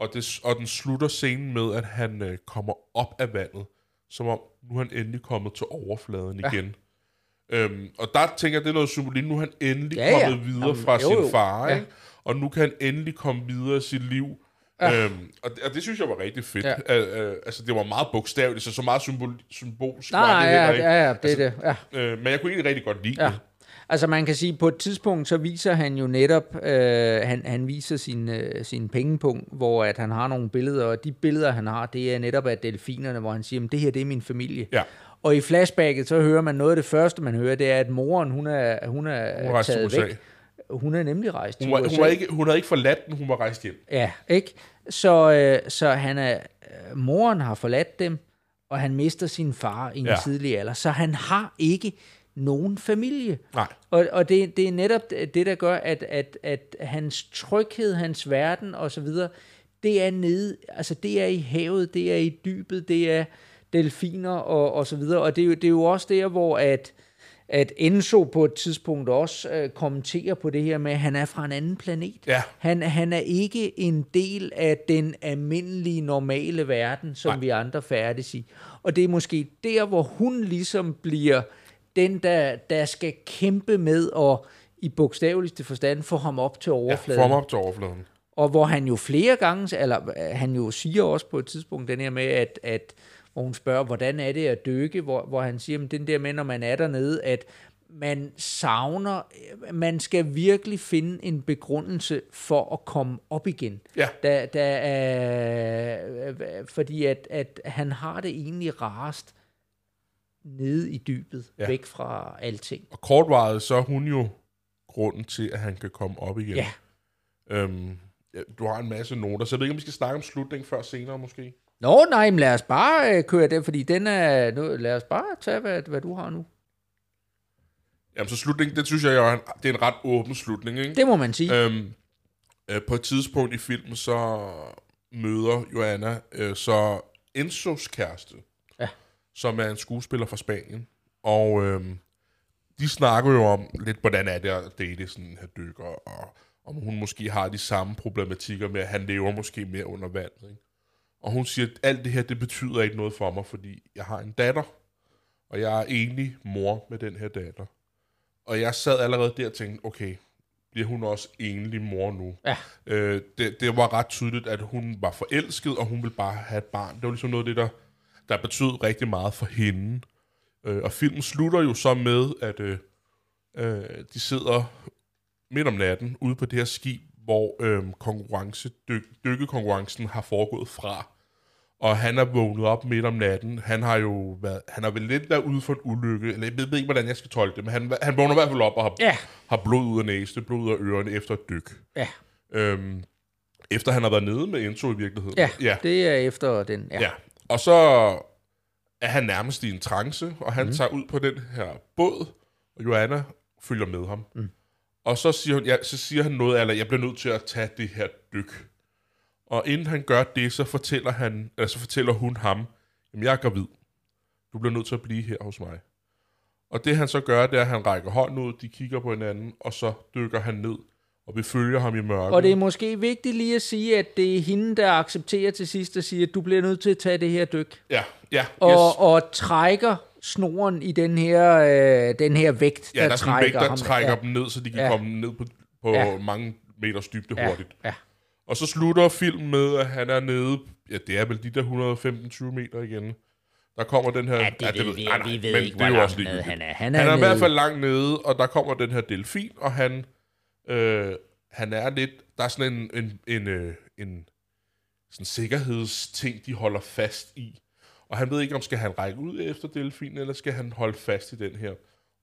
Speaker 2: og, det, og den slutter scenen med, at han øh, kommer op af vandet, som om nu er han endelig kommet til overfladen
Speaker 3: Ja.
Speaker 2: igen. Øhm, og der tænker jeg, det er noget symbolik. Nu er han endelig
Speaker 3: Ja, ja.
Speaker 2: kommet videre
Speaker 3: Jamen,
Speaker 2: fra
Speaker 3: jo,
Speaker 2: sin far,
Speaker 3: Ja.
Speaker 2: ikke? og nu kan han endelig komme videre i sit liv.
Speaker 3: Ja.
Speaker 2: Øhm, og, det, og det synes jeg var rigtig fedt.
Speaker 3: Ja.
Speaker 2: Øh, øh, altså, det var meget bogstaveligt, så så meget symbol, symbolsk
Speaker 3: Nej,
Speaker 2: var
Speaker 3: nej,
Speaker 2: det
Speaker 3: ja,
Speaker 2: heller ikke.
Speaker 3: ja, ja, det er det. Ja.
Speaker 2: Øh, men jeg kunne egentlig rigtig godt lide
Speaker 3: Ja.
Speaker 2: det.
Speaker 3: Altså man kan sige, på et tidspunkt, så viser han jo netop, øh, han, han viser sin, øh, sin pengepunkt, hvor at han har nogle billeder, og de billeder, han har, det er netop af delfinerne, hvor han siger, "Men det her, det er min familie.
Speaker 2: Ja.
Speaker 3: Og i flashbacket, så hører man noget af det første, man hører, det er, at moren, hun er, hun er
Speaker 2: Hun
Speaker 3: taget væk. Hun er nemlig rejst til
Speaker 2: Hun, var,
Speaker 3: USA.
Speaker 2: hun, var ikke, hun havde ikke forladt den, hun var rejst hjem.
Speaker 3: Ja, ikke? Så, øh, så han er, øh, moren har forladt dem, og han mister sin far i en
Speaker 2: ja.
Speaker 3: tidlig alder. Så han har ikke nogen familie.
Speaker 2: Nej.
Speaker 3: Og, og det, det er netop det, der gør, at, at, at hans tryghed, hans verden og så videre, det er nede, altså det er i havet, det er i dybet, det er delfiner og, og så videre. Og det er, jo, det er jo også der, hvor at, at Enzo på et tidspunkt også øh, kommenterer på det her med, at han er fra en anden planet.
Speaker 2: Ja.
Speaker 3: Han, han er ikke en del af den almindelige, normale verden, som
Speaker 2: Nej.
Speaker 3: Vi andre færdes i. Og det er måske der, hvor hun ligesom bliver den, der, der skal kæmpe med at i bogstaveligste forstand få ham op til
Speaker 2: Ja,
Speaker 3: overfladen.
Speaker 2: form op til overfladen.
Speaker 3: Og hvor han jo flere gange, eller øh, han jo siger også på et tidspunkt den her med, at, at hvor hun spørger, hvordan er det at dykke, hvor, hvor han siger, at den der med, når man er dernede, at man savner, øh, man skal virkelig finde en begrundelse for at komme op igen.
Speaker 2: Ja.
Speaker 3: Der, der er, øh, fordi at, at han har det egentlig rarest nede i dybet,
Speaker 2: Ja.
Speaker 3: væk fra alting.
Speaker 2: Og kortvaret, så er hun jo grunden til, at han kan komme op igen.
Speaker 3: Ja.
Speaker 2: Øhm, du har en masse noter, så jeg ved ikke, om vi skal snakke om slutningen før senere måske.
Speaker 3: Nå, nej, men lad os bare øh, køre det, fordi den er, nu, lad os bare tage, hvad, hvad du har nu.
Speaker 2: Jamen, så slutningen, det synes jeg jo en, det er en ret åben slutning, ikke?
Speaker 3: Det må man sige.
Speaker 2: Øhm, øh, på et tidspunkt i filmen, så møder Joanna øh, så Enzos kæreste. Som er en skuespiller fra Spanien. Og øhm, de snakker jo om lidt, hvordan er det at date sådan en her dykker, og om hun måske har de samme problematikker med, at han lever måske mere under vandet. Ikke? Og hun siger, at alt det her, det betyder ikke noget for mig, fordi jeg har en datter, og jeg er egentlig mor med den her datter. Og jeg sad allerede der og tænkte, okay, bliver hun også enlig mor nu?
Speaker 3: Ja.
Speaker 2: Øh, det, det var ret tydeligt, at hun var forelsket, og hun ville bare have et barn. Det var ligesom noget af det, der, der betød rigtig meget for hende. Øh, og filmen slutter jo så med, at øh, øh, de sidder midt om natten ude på det her skib, hvor øh, konkurrence, dyk, dykkekonkurrencen har foregået fra. Og han er vågnet op midt om natten. Han har jo været, han har vel lidt været ude for en ulykke, eller jeg ved, ikke, hvordan jeg skal tolke det, men han, han vågner i hvert fald op og har,
Speaker 3: Ja.
Speaker 2: har blod ud af næse, blod ud af ørerne efter et dyk.
Speaker 3: Ja,
Speaker 2: Øhm, efter han har været nede med Enzo i virkeligheden.
Speaker 3: ja,
Speaker 2: ja.
Speaker 3: det er efter den. Ja.
Speaker 2: Ja, og så er han nærmest i en trance, og han mm. tager ud på den her båd, og Joanna følger med ham. Mm. Og så siger, hun, ja, så siger han noget, eller jeg bliver nødt til at tage det her dyk. Og inden han gør det, så fortæller, han, eller så fortæller hun ham, jamen jeg er gravid. Du bliver nødt til at blive her hos mig. Og det han så gør, det er, at han rækker hånden ud, de kigger på hinanden, og så dykker han ned, og vi følger ham i mørket.
Speaker 3: Og det er måske vigtigt lige at sige, at det er hende, der accepterer til sidst og siger, at du bliver nødt til at tage det her dyk.
Speaker 2: Ja, ja, yes.
Speaker 3: Og, og trækker snoren i den her, øh, den her vægt,
Speaker 2: Ja,
Speaker 3: der,
Speaker 2: der er en vægt,
Speaker 3: trækker
Speaker 2: der
Speaker 3: ham.
Speaker 2: trækker
Speaker 3: ja.
Speaker 2: dem ned, så de kan
Speaker 3: Ja.
Speaker 2: ja. komme ned på, på
Speaker 3: Ja.
Speaker 2: ja. mange meters dybde
Speaker 3: Ja,
Speaker 2: hurtigt.
Speaker 3: ja.
Speaker 2: Og så slutter filmen med, at han er nede, ja, det er vel de der 115-20 meter igen. Der kommer den her...
Speaker 3: Ja, det ved vi,
Speaker 2: nej, nej,
Speaker 3: vi ved
Speaker 2: men
Speaker 3: ikke,
Speaker 2: det er
Speaker 3: hvor
Speaker 2: jo også
Speaker 3: langt nede han er. Han er
Speaker 2: Han er i
Speaker 3: nede.
Speaker 2: hvert fald langt nede, og der kommer den her delfin, og han, øh, han er lidt... Der er sådan en, en, en, øh, en sådan sikkerhedsting, de holder fast i. Og han ved ikke, om skal han række ud efter delfinen, eller skal han holde fast i den her.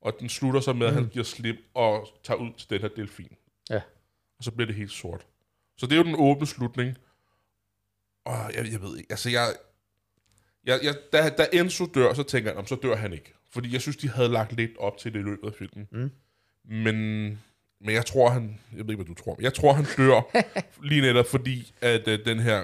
Speaker 2: Og den slutter så med, at han giver slip og tager ud til den her delfin.
Speaker 3: Ja.
Speaker 2: Og så bliver det helt sort. Så det er jo den åbne slutning. Og jeg, jeg ved ikke, altså jeg... jeg, jeg da, da Enzo dør, så tænker jeg, "Nå, så dør han ikke. Fordi jeg synes, de havde lagt lidt op til det i løbet af filmen. Mm. Men, men jeg tror, han... Jeg ved ikke, hvad du tror. men Jeg tror, han dør <laughs> lige netop, fordi at uh, den her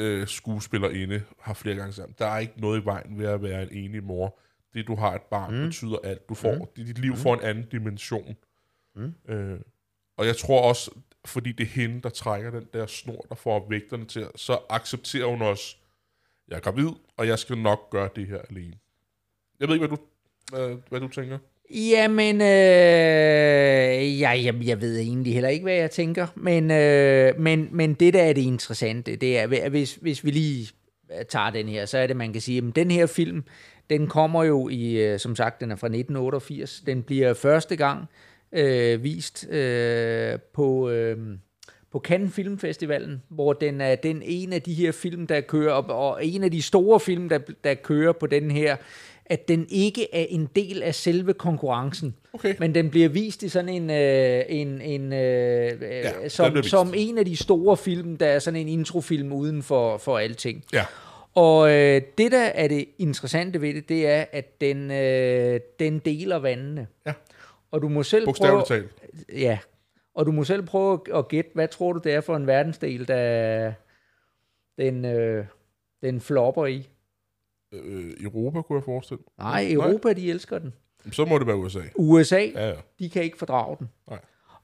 Speaker 2: uh, skuespillerinde har flere gange sagt, der er ikke noget i vejen ved at være en enig mor. Det, du har et barn, mm. betyder alt. Du får, mm. Dit liv får en anden dimension. Mm. Uh, og jeg tror også, fordi det er hende, der trækker den der snor, der får vægterne til, så accepterer hun også, jeg er gravid, og jeg skal nok gøre det her alene. Jeg ved ikke, hvad du, hvad, hvad du tænker.
Speaker 3: Jamen, øh, ja, jeg, jeg ved egentlig heller ikke, hvad jeg tænker, men, øh, men, men det, der er det interessante, det er, hvis, hvis vi lige øh, tager den her, så er det, man kan sige, at den her film, den kommer jo i, øh, som sagt, den er fra 1988, den bliver første gang øh, vist øh, på... Øh, på Cannes Filmfestivalen, hvor den er den en af de her film, der kører, og, og en af de store film, der, der kører på den her, at den ikke er en del af selve konkurrencen,
Speaker 2: Okay.
Speaker 3: men den bliver vist i sådan en, øh, en, en øh, ja,
Speaker 2: den
Speaker 3: som, som en af de store film, der er sådan en introfilm uden for, for alting.
Speaker 2: Ja.
Speaker 3: Og øh, det, der er det interessante ved det, det er, at den, øh, den deler vandene.
Speaker 2: Ja.
Speaker 3: Og du må selv prøve...
Speaker 2: Talt.
Speaker 3: Ja. Og du må selv prøve at gætte, hvad tror du, det er for en verdensdel, der den, øh, den flopper i?
Speaker 2: Øh, Europa, kunne jeg forestille.
Speaker 3: Nej, Europa, de elsker den.
Speaker 2: Så må det være USA.
Speaker 3: USA,
Speaker 2: Ja, ja.
Speaker 3: de kan ikke fordrage den.
Speaker 2: Nej.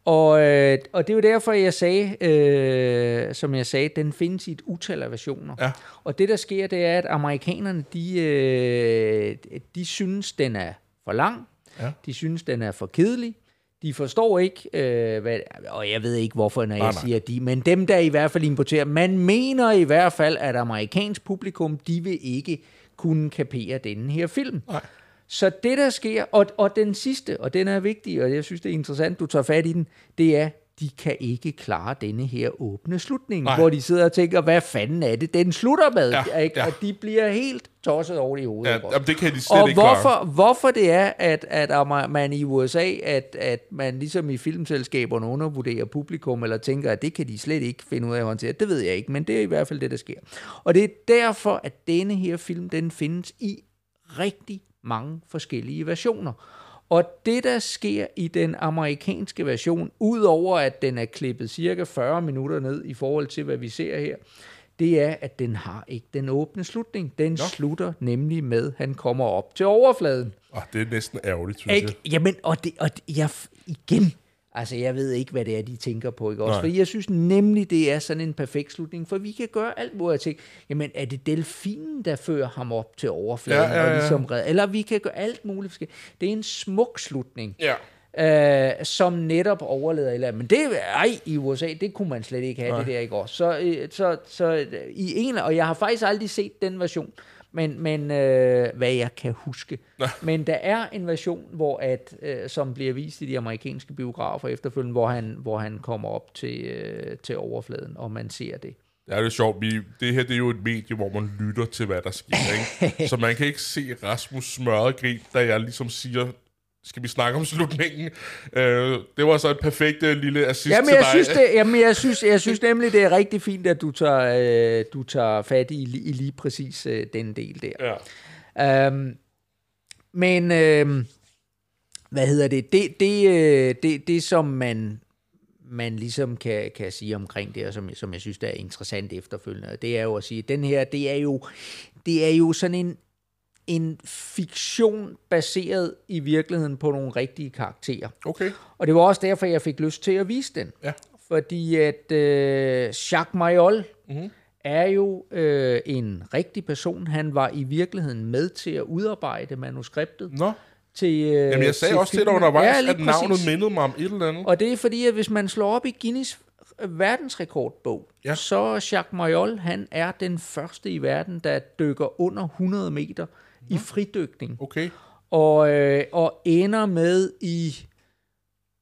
Speaker 3: Og, øh, og det er jo derfor, jeg sagde, øh, som jeg sagde, den findes i et utal af versioner.
Speaker 2: Ja.
Speaker 3: Og det, der sker, det er, at amerikanerne, de, øh, de synes, den er for lang.
Speaker 2: Ja.
Speaker 3: De synes, den er for kedelig. De forstår ikke, øh, hvad, og jeg ved ikke, hvorfor, når jeg
Speaker 2: Nej, nej.
Speaker 3: siger de, men dem, der i hvert fald importerer, man mener i hvert fald, at amerikansk publikum, de vil ikke kunne kapere denne her film.
Speaker 2: Nej.
Speaker 3: Så det, der sker, og, og den sidste, og den er vigtig, og jeg synes, det er interessant, du tager fat i den, det er, de kan ikke klare denne her åbne slutning,
Speaker 2: Nej.
Speaker 3: hvor de sidder og tænker, hvad fanden er det, den slutter med?
Speaker 2: Ja,
Speaker 3: ikke?
Speaker 2: ja.
Speaker 3: Og de bliver helt tosset over i hovedet.
Speaker 2: Ja, jamen, det kan de slet
Speaker 3: og
Speaker 2: ikke
Speaker 3: hvorfor,
Speaker 2: klare.
Speaker 3: hvorfor det er, at, at man i USA, at, at man ligesom i filmselskaberne undervurderer publikum, eller tænker, at det kan de slet ikke finde ud af at håndtere, det ved jeg ikke, men det er i hvert fald det, der sker. Og det er derfor, at denne her film, den findes i rigtig mange forskellige versioner. Og det, der sker i den amerikanske version, udover at den er klippet cirka 40 minutter ned i forhold til, hvad vi ser her, det er, at den har ikke den åbne slutning. Den Nå. slutter nemlig med, at han kommer op til overfladen.
Speaker 2: Oh, det er næsten ærgerligt, synes jeg.
Speaker 3: Ikke? Jamen, og, det, og det, jeg, igen, altså jeg ved ikke, hvad det er, de tænker på, ikke også?
Speaker 2: Nej.
Speaker 3: For jeg synes nemlig, det er sådan en perfekt slutning, for vi kan gøre alt, hvor jeg tænker, jamen er det delfinen, der fører ham op til overfladen,
Speaker 2: Ja, ja, ja.
Speaker 3: og ligesom red, eller vi kan gøre alt muligt forskelligt. Det er en smuk slutning
Speaker 2: Ja.
Speaker 3: øh, som netop overleder eller. Men det, ej, i USA, det kunne man slet ikke have,
Speaker 2: Nej.
Speaker 3: det der i går. Så, øh, så, så øh, i en, og jeg har faktisk aldrig set den version, men, men øh, hvad jeg kan huske. Men der er en version, hvor at, øh, som bliver vist i de amerikanske biografer efterfølgende, hvor han, hvor han kommer op til, øh, til overfladen, og man ser det.
Speaker 2: Ja, det er sjovt. Vi, det her det er jo et medie, hvor man lytter til, hvad der sker. Ikke? <laughs> Så man kan ikke se Rasmus smørregrin, da jeg ligesom siger, skal vi snakke om slutningen? Øh, det var så et perfekt øh, lille assist
Speaker 3: Jamen,
Speaker 2: til
Speaker 3: jeg
Speaker 2: dig.
Speaker 3: synes, det, jamen, jeg synes, jeg synes nemlig, det er rigtig fint, at du tager, øh, du tager fat i, i lige præcis øh, den del der.
Speaker 2: Ja.
Speaker 3: Øhm, men, øhm, hvad hedder det? Det, det, øh, det, det som man, man ligesom kan, kan sige omkring det, og som, som jeg synes, der er interessant efterfølgende, det er jo at sige, at den her, det er jo, det er jo sådan en, en fiktion baseret i virkeligheden på nogle rigtige karakterer.
Speaker 2: Okay.
Speaker 3: Og det var også derfor, jeg fik lyst til at vise den.
Speaker 2: Ja.
Speaker 3: Fordi at øh, Jacques Mayol
Speaker 2: Mhm.
Speaker 3: mm-hmm. er jo øh, en rigtig person. Han var i virkeligheden med til at udarbejde manuskriptet
Speaker 2: Nå,
Speaker 3: til øh,
Speaker 2: Jamen, jeg sagde
Speaker 3: til
Speaker 2: også til dig
Speaker 3: filmen.
Speaker 2: undervejs,
Speaker 3: lige
Speaker 2: at navnet
Speaker 3: præcis.
Speaker 2: mindede mig om et eller andet.
Speaker 3: Og det er fordi, at hvis man slår op i Guinness verdensrekordbog,
Speaker 2: Ja.
Speaker 3: ja. så Jacques Mayol, han er den første i verden, der dykker under 100 meter i fridykning.
Speaker 2: Okay.
Speaker 3: og, øh, og ender med i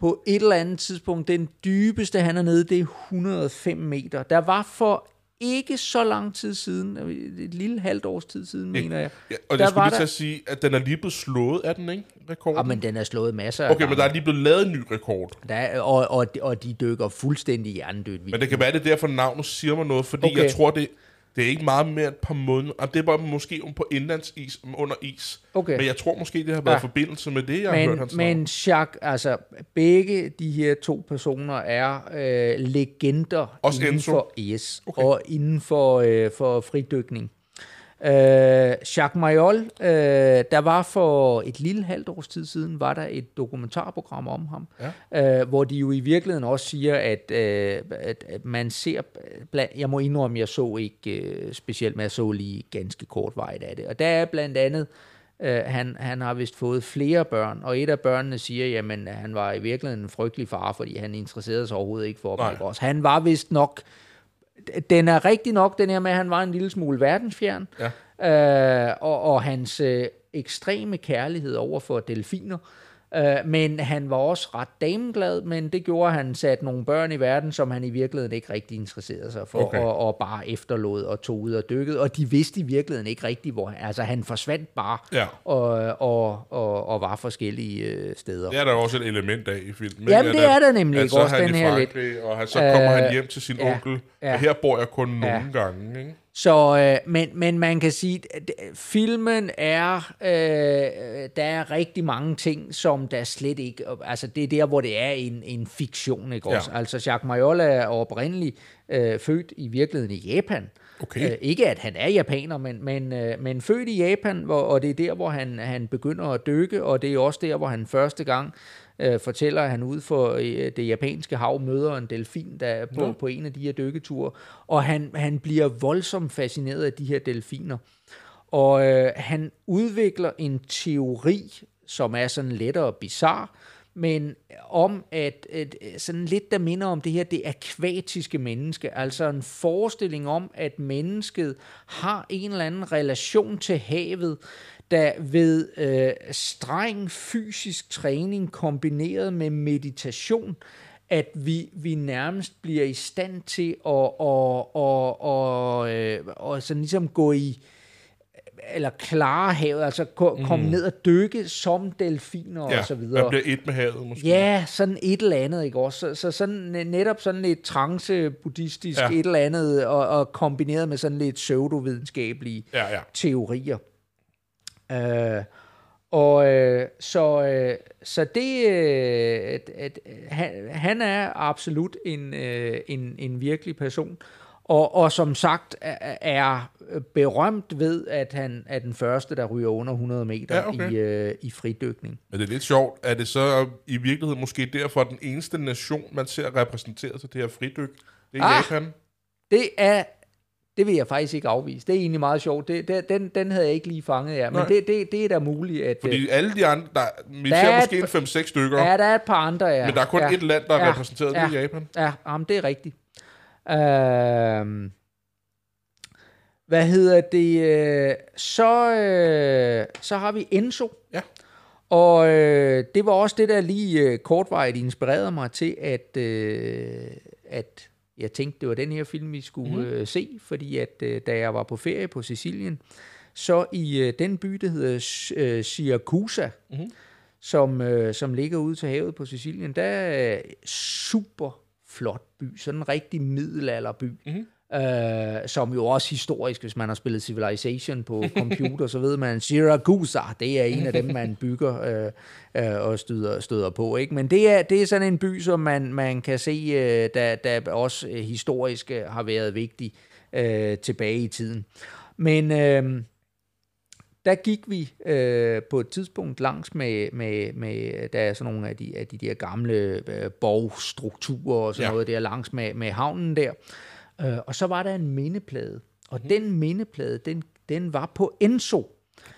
Speaker 3: på et eller andet tidspunkt, den dybeste han er nede, det er 105 meter. Der var for ikke så lang tid siden, et lille halvt års tid siden, mener jeg.
Speaker 2: Ja, og jeg skulle lige til at sige, at den er lige blevet slået af den, ikke? Rekorden.
Speaker 3: Og men den er slået masser af
Speaker 2: okay, men
Speaker 3: gange.
Speaker 2: der er lige blevet lavet en ny rekord.
Speaker 3: Der er, og, og, og de dykker fuldstændig hjernedødt.
Speaker 2: Men det kan være, det er derfor, navnet siger mig noget, fordi. Okay. jeg tror, det, det er ikke meget mere et par måneder. Og det er bare måske om på indlandsis, under is.
Speaker 3: Okay.
Speaker 2: Men jeg tror måske, det har været ja. Forbindelse med det, jeg har hørt
Speaker 3: men,
Speaker 2: hans navn.
Speaker 3: men Jacques, altså begge de her to personer er øh, legender
Speaker 2: Også
Speaker 3: inden
Speaker 2: Enzo?
Speaker 3: for yes,
Speaker 2: okay.
Speaker 3: og inden for, øh, for fridykning. Øh, Jacques Mayol, øh, der var for et lille halvt års tid siden, var der et dokumentarprogram om ham, ja. øh, hvor de jo i virkeligheden også siger, at, øh, at, at man ser, blandt, jeg må indrømme, jeg så ikke øh, specielt, men jeg så lige ganske kortvejt af det, og der er blandt andet, øh, han, han har vist fået flere børn, og et af børnene siger, jamen han var i virkeligheden en frygtelig far, fordi han interesserede sig overhovedet ikke for dem. Ikke også? Han var vist nok den er rigtig nok, den her med, at han var en lille smule verdensfjern, ja. øh, og, og hans øh, ekstreme kærlighed over for delfiner. Øh, men han var også ret dameglad, men det gjorde, at han satte nogle børn i verden, som han i virkeligheden ikke rigtig interesserede sig for,
Speaker 2: Okay.
Speaker 3: og, og bare efterlod og tog ud og dykkede. Og de vidste i virkeligheden ikke rigtigt, hvor han, altså han forsvandt bare,
Speaker 2: Ja.
Speaker 3: og, og, og, og var forskellige øh, steder.
Speaker 2: Det er der også et element af i filmen.
Speaker 3: Jamen, det er der nemlig,
Speaker 2: at
Speaker 3: ikke?
Speaker 2: så er
Speaker 3: Også
Speaker 2: han
Speaker 3: den her lidt-
Speaker 2: Og han, så kommer han
Speaker 3: Øh,
Speaker 2: hjem til sin
Speaker 3: ja,
Speaker 2: onkel.
Speaker 3: ja.
Speaker 2: Og her bor jeg kun nogle
Speaker 3: Ja.
Speaker 2: gange, ikke?
Speaker 3: Så, øh, men, men man kan sige, at filmen er, øh, der er rigtig mange ting, som der slet ikke, altså det er der, hvor det er en, en fiktion, ikke
Speaker 2: Ja.
Speaker 3: også? Altså Jacques Mayol er oprindeligt øh, født i virkeligheden i Japan.
Speaker 2: Okay.
Speaker 3: Øh, ikke at han er japaner, men, men, øh, men født i Japan, hvor, og det er der, hvor han, han begynder at dykke, og det er også der, hvor han første gang øh, fortæller, at han ude for øh, det japanske hav møder en delfin, der er på,
Speaker 2: Nå.
Speaker 3: på en af de her dykketure, og han, han bliver voldsomt fascineret af de her delfiner. Og øh, han udvikler en teori, som er sådan lettere bizarre, men om at, at sådan lidt der minder om det her, det akvatiske menneske, altså en forestilling om, at mennesket har en eller anden relation til havet, der ved øh, streng fysisk træning kombineret med meditation, at vi, vi nærmest bliver i stand til at, at, at, at, at, at sådan ligesom gå i, eller klare havet, altså ko- komme ned og dykke som delfiner
Speaker 2: Ja,
Speaker 3: og så videre.
Speaker 2: man bliver et med havet, måske.
Speaker 3: Ja, sådan et eller andet, ikke også? Så, så sådan, øh, netop sådan lidt trance-buddhistisk
Speaker 2: Ja.
Speaker 3: ja. et eller andet, og, og kombineret med sådan lidt pseudovidenskabelige
Speaker 2: Ja, ja.
Speaker 3: teorier. Øh, og øh, så, øh, så det, øh, at, at, han, han er absolut en, øh, en, en virkelig person, og, og som sagt er, er berømt ved, at han er den første, der ryger under 100 meter
Speaker 2: Ja, okay.
Speaker 3: i, øh, i fridykning.
Speaker 2: Men det er lidt sjovt. Er det så i virkeligheden måske derfor den eneste nation, man ser repræsenteret til det her fridyk? Det er
Speaker 3: Ah!
Speaker 2: Japan.
Speaker 3: Det er, det vil jeg faktisk ikke afvise. Det er egentlig meget sjovt. Det, det, den, den havde jeg ikke lige fanget af, men
Speaker 2: Nej.
Speaker 3: det, det, det er da muligt, at...
Speaker 2: Fordi alle de andre, der, vi
Speaker 3: Der
Speaker 2: ser
Speaker 3: er
Speaker 2: måske
Speaker 3: et-
Speaker 2: en 5-6 stykker,
Speaker 3: Ja, der er et par andre, ja.
Speaker 2: men der er kun
Speaker 3: ja.
Speaker 2: et land, der er
Speaker 3: Ja.
Speaker 2: repræsenteret, det
Speaker 3: Ja.
Speaker 2: er Japan.
Speaker 3: Ja, jamen, det er rigtigt. Øhm, hvad hedder det? Øh, så, øh, så har vi Enzo.
Speaker 2: Ja.
Speaker 3: Og øh, det var også det, der lige øh, kortvarigt inspirerede mig til, at, øh, at jeg tænkte, det var den her film, vi skulle mm. øh, se, fordi at øh, da jeg var på ferie på Sicilien, så i øh, den by, der hedder øh, Siracusa, mm. som, øh, som ligger ude til havet på Sicilien, der er super flot by, sådan en rigtig middelalderby. Mm øh, som jo også historisk, hvis man har spillet Civilization på computer, så ved man, Siracusa, det er en af dem, man bygger øh, øh, og støder, støder på. Ikke? Men det er, det er sådan en by, som man, man kan se, øh, der, der også øh, historisk øh, har været vigtig øh, tilbage i tiden. Men... Øh, der gik vi øh, på et tidspunkt langs med, med, med der er sådan nogle af de, af de der gamle øh, borgstrukturer og sådan ja. noget der langs med, med havnen der. Øh, og så var der en mindeplade, og mm. den mindeplade, den, den var på Enzo.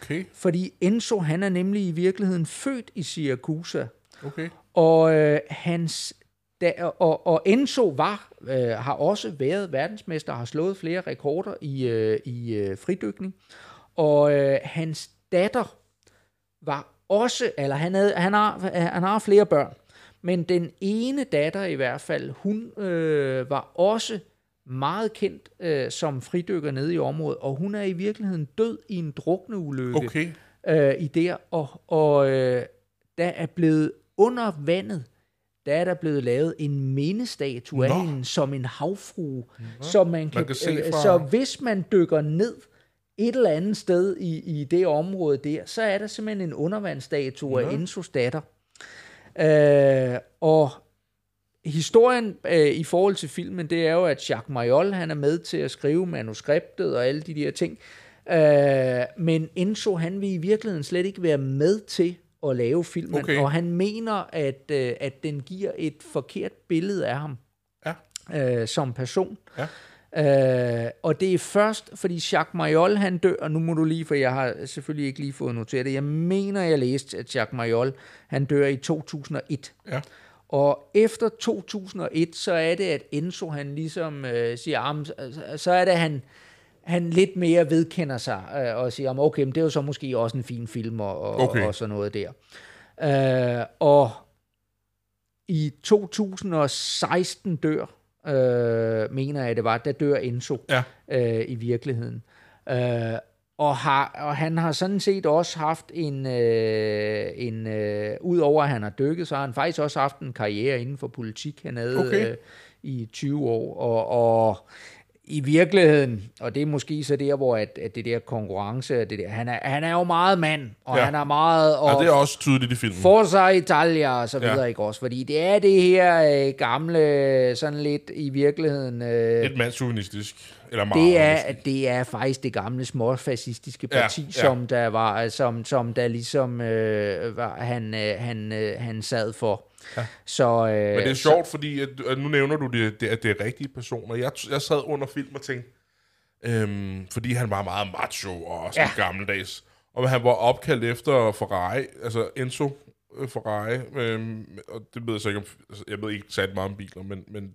Speaker 2: Okay.
Speaker 3: Fordi Enzo, han er nemlig i virkeligheden født i Siracusa.
Speaker 2: Okay.
Speaker 3: Og øh, hans da, og, og Enzo var øh, har også været verdensmester, har slået flere rekorder i, øh, i øh, fridykning. Og øh, hans datter var også, eller han, havde, han, har, han har flere børn, men den ene datter i hvert fald, hun øh, var også meget kendt øh, som fridykker nede i området, og hun er i virkeligheden død i en drukneulykke
Speaker 2: Okay.
Speaker 3: øh, i der, og, og øh, der er blevet under vandet, der er der blevet lavet en mindestatue af
Speaker 2: Nå.
Speaker 3: hende som en havfrue, så man kan,
Speaker 2: kan se
Speaker 3: øh,
Speaker 2: fra-
Speaker 3: så hvis man dykker ned et eller andet sted i, i det område der, så er der simpelthen en undervandsstatue af
Speaker 2: Nå.
Speaker 3: Enzos datter. Øh, og historien øh, i forhold til filmen, det er jo, at Jacques Mayol, han er med til at skrive manuskriptet og alle de der ting. Øh, men Enzo, han vil i virkeligheden slet ikke være med til at lave filmen,
Speaker 2: Okay.
Speaker 3: og han mener, at, øh, at den giver et forkert billede af ham
Speaker 2: Ja.
Speaker 3: øh, som person.
Speaker 2: Ja.
Speaker 3: Øh, og det er først, fordi Jacques Mayol, han dør, og nu må du lige, for jeg har selvfølgelig ikke lige fået noteret det, jeg mener, jeg læste, at Jacques Mayol, han dør i 2001.
Speaker 2: Ja.
Speaker 3: Og efter 2001, så er det, at Enzo, han ligesom øh, siger, "Ah, men så- så er det, at han, han lidt mere vedkender sig, øh, og siger, "Ah, okay, men det er jo så måske også en fin film, og, og,
Speaker 2: Okay.
Speaker 3: og sådan noget der. Øh, og i 2016 dør, øh, mener jeg det var, der dør Enzo
Speaker 2: Ja.
Speaker 3: øh, i virkeligheden. Øh, og, har, og han har sådan set også haft en, øh, en øh, udover at han har dykket, så har han faktisk også haft en karriere inden for politik. Han havde
Speaker 2: Okay.
Speaker 3: øh, i 20 år, og, og i virkeligheden, og det er måske så der, hvor at, at det der konkurrence, det der, han, er, han er jo meget mand, og
Speaker 2: Ja.
Speaker 3: ja. han er meget... Og
Speaker 2: Og det er også tydeligt i filmen.
Speaker 3: Forza Italia og så videre,
Speaker 2: Ja.
Speaker 3: ja. ikke også? Fordi det er det her øh, gamle, sådan lidt i virkeligheden... Øh,
Speaker 2: Et mandsjuvenistisk. Eller meget.
Speaker 3: det er, det er faktisk det gamle småfascistiske parti,
Speaker 2: ja.
Speaker 3: ja, som der var, som, som der ligesom øh, var, han, øh, han, øh, han sad for. Ja. Så, øh,
Speaker 2: Men det er sjovt, fordi at, at nu nævner du, det, det, at det er rigtige personer. Jeg, jeg sad under film og tænkte, øhm, fordi han var meget macho og sådan ja. gammeldags. Og han var opkaldt efter Ferrari, altså Enzo øh, Ferrari. Øhm, og det ved jeg så ikke om, altså, jeg ved ikke sat meget om biler, men, men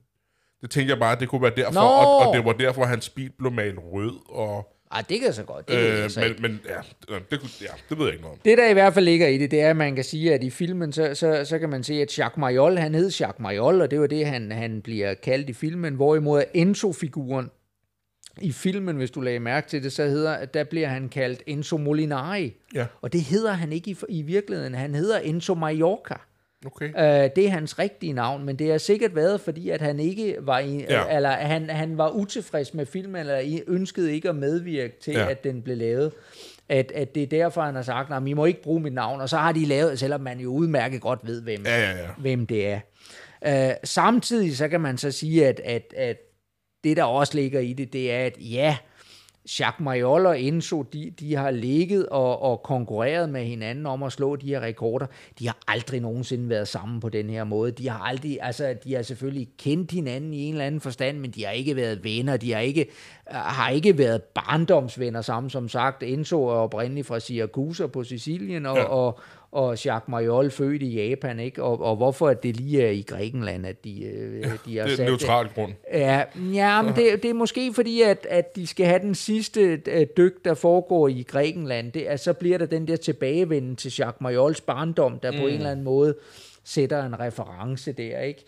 Speaker 2: det tænkte jeg bare, at det kunne være derfor,
Speaker 3: Nå!
Speaker 2: og, og det var derfor, at hans bil blev malet rød. Og,
Speaker 3: Ej, det kan så godt. Det, øh,
Speaker 2: øh,
Speaker 3: altså
Speaker 2: men, men ja, det, ja, det ved jeg ikke noget om.
Speaker 3: det, der i hvert fald ligger i det, det er, at man kan sige, at i filmen, så, så, så kan man se, at Jacques Mayol, han hed Jacques Mayol, og det var det, han, han bliver kaldt i filmen, hvorimod Enzo-figuren i filmen, hvis du lagde mærke til det, så hedder, at der bliver han kaldt Enzo Molinari.
Speaker 2: Ja,
Speaker 3: Og det hedder han ikke i, i virkeligheden. Han hedder Enzo Mallorca.
Speaker 2: Okay.
Speaker 3: Øh, det er hans rigtige navn, men det har sikkert været, fordi at han ikke var i,
Speaker 2: Ja.
Speaker 3: eller han, han var utilfreds med filmen, eller ønskede ikke at medvirke til,
Speaker 2: Ja.
Speaker 3: ja. at den blev lavet. At, at det er derfor, han har sagt, at I må ikke bruge mit navn. Og så har de lavet, selvom man jo udmærket godt ved, hvem,
Speaker 2: Ja, ja, ja.
Speaker 3: hvem det er. Øh, samtidig så kan man så sige, at, at, at det, der også ligger i det, det er, at ja, Jacques Mayol og Enzo, de, de har ligget og, og konkurreret med hinanden om at slå de her rekorder. De har aldrig nogensinde været sammen på den her måde. De har aldrig, altså, de har selvfølgelig kendt hinanden i en eller anden forstand, men de har ikke været venner. De har ikke, øh, har ikke været barndomsvenner sammen. Som sagt, Enzo er oprindeligt fra Siracusa på Sicilien, og,
Speaker 2: ja.
Speaker 3: og, og Jacques Mariol født i Japan, ikke? Og, og hvorfor at det lige er i Grækenland, at de, øh, <laughs> de har
Speaker 2: Det er
Speaker 3: sat
Speaker 2: en neutral grund.
Speaker 3: Ja, ja men det, det er måske fordi, at, at de skal have den sidste øh, dyk, der foregår i Grækenland. Det, altså, så bliver der den der tilbagevenden til Jacques Mariols barndom, der mm. på en eller anden måde sætter en reference der, ikke?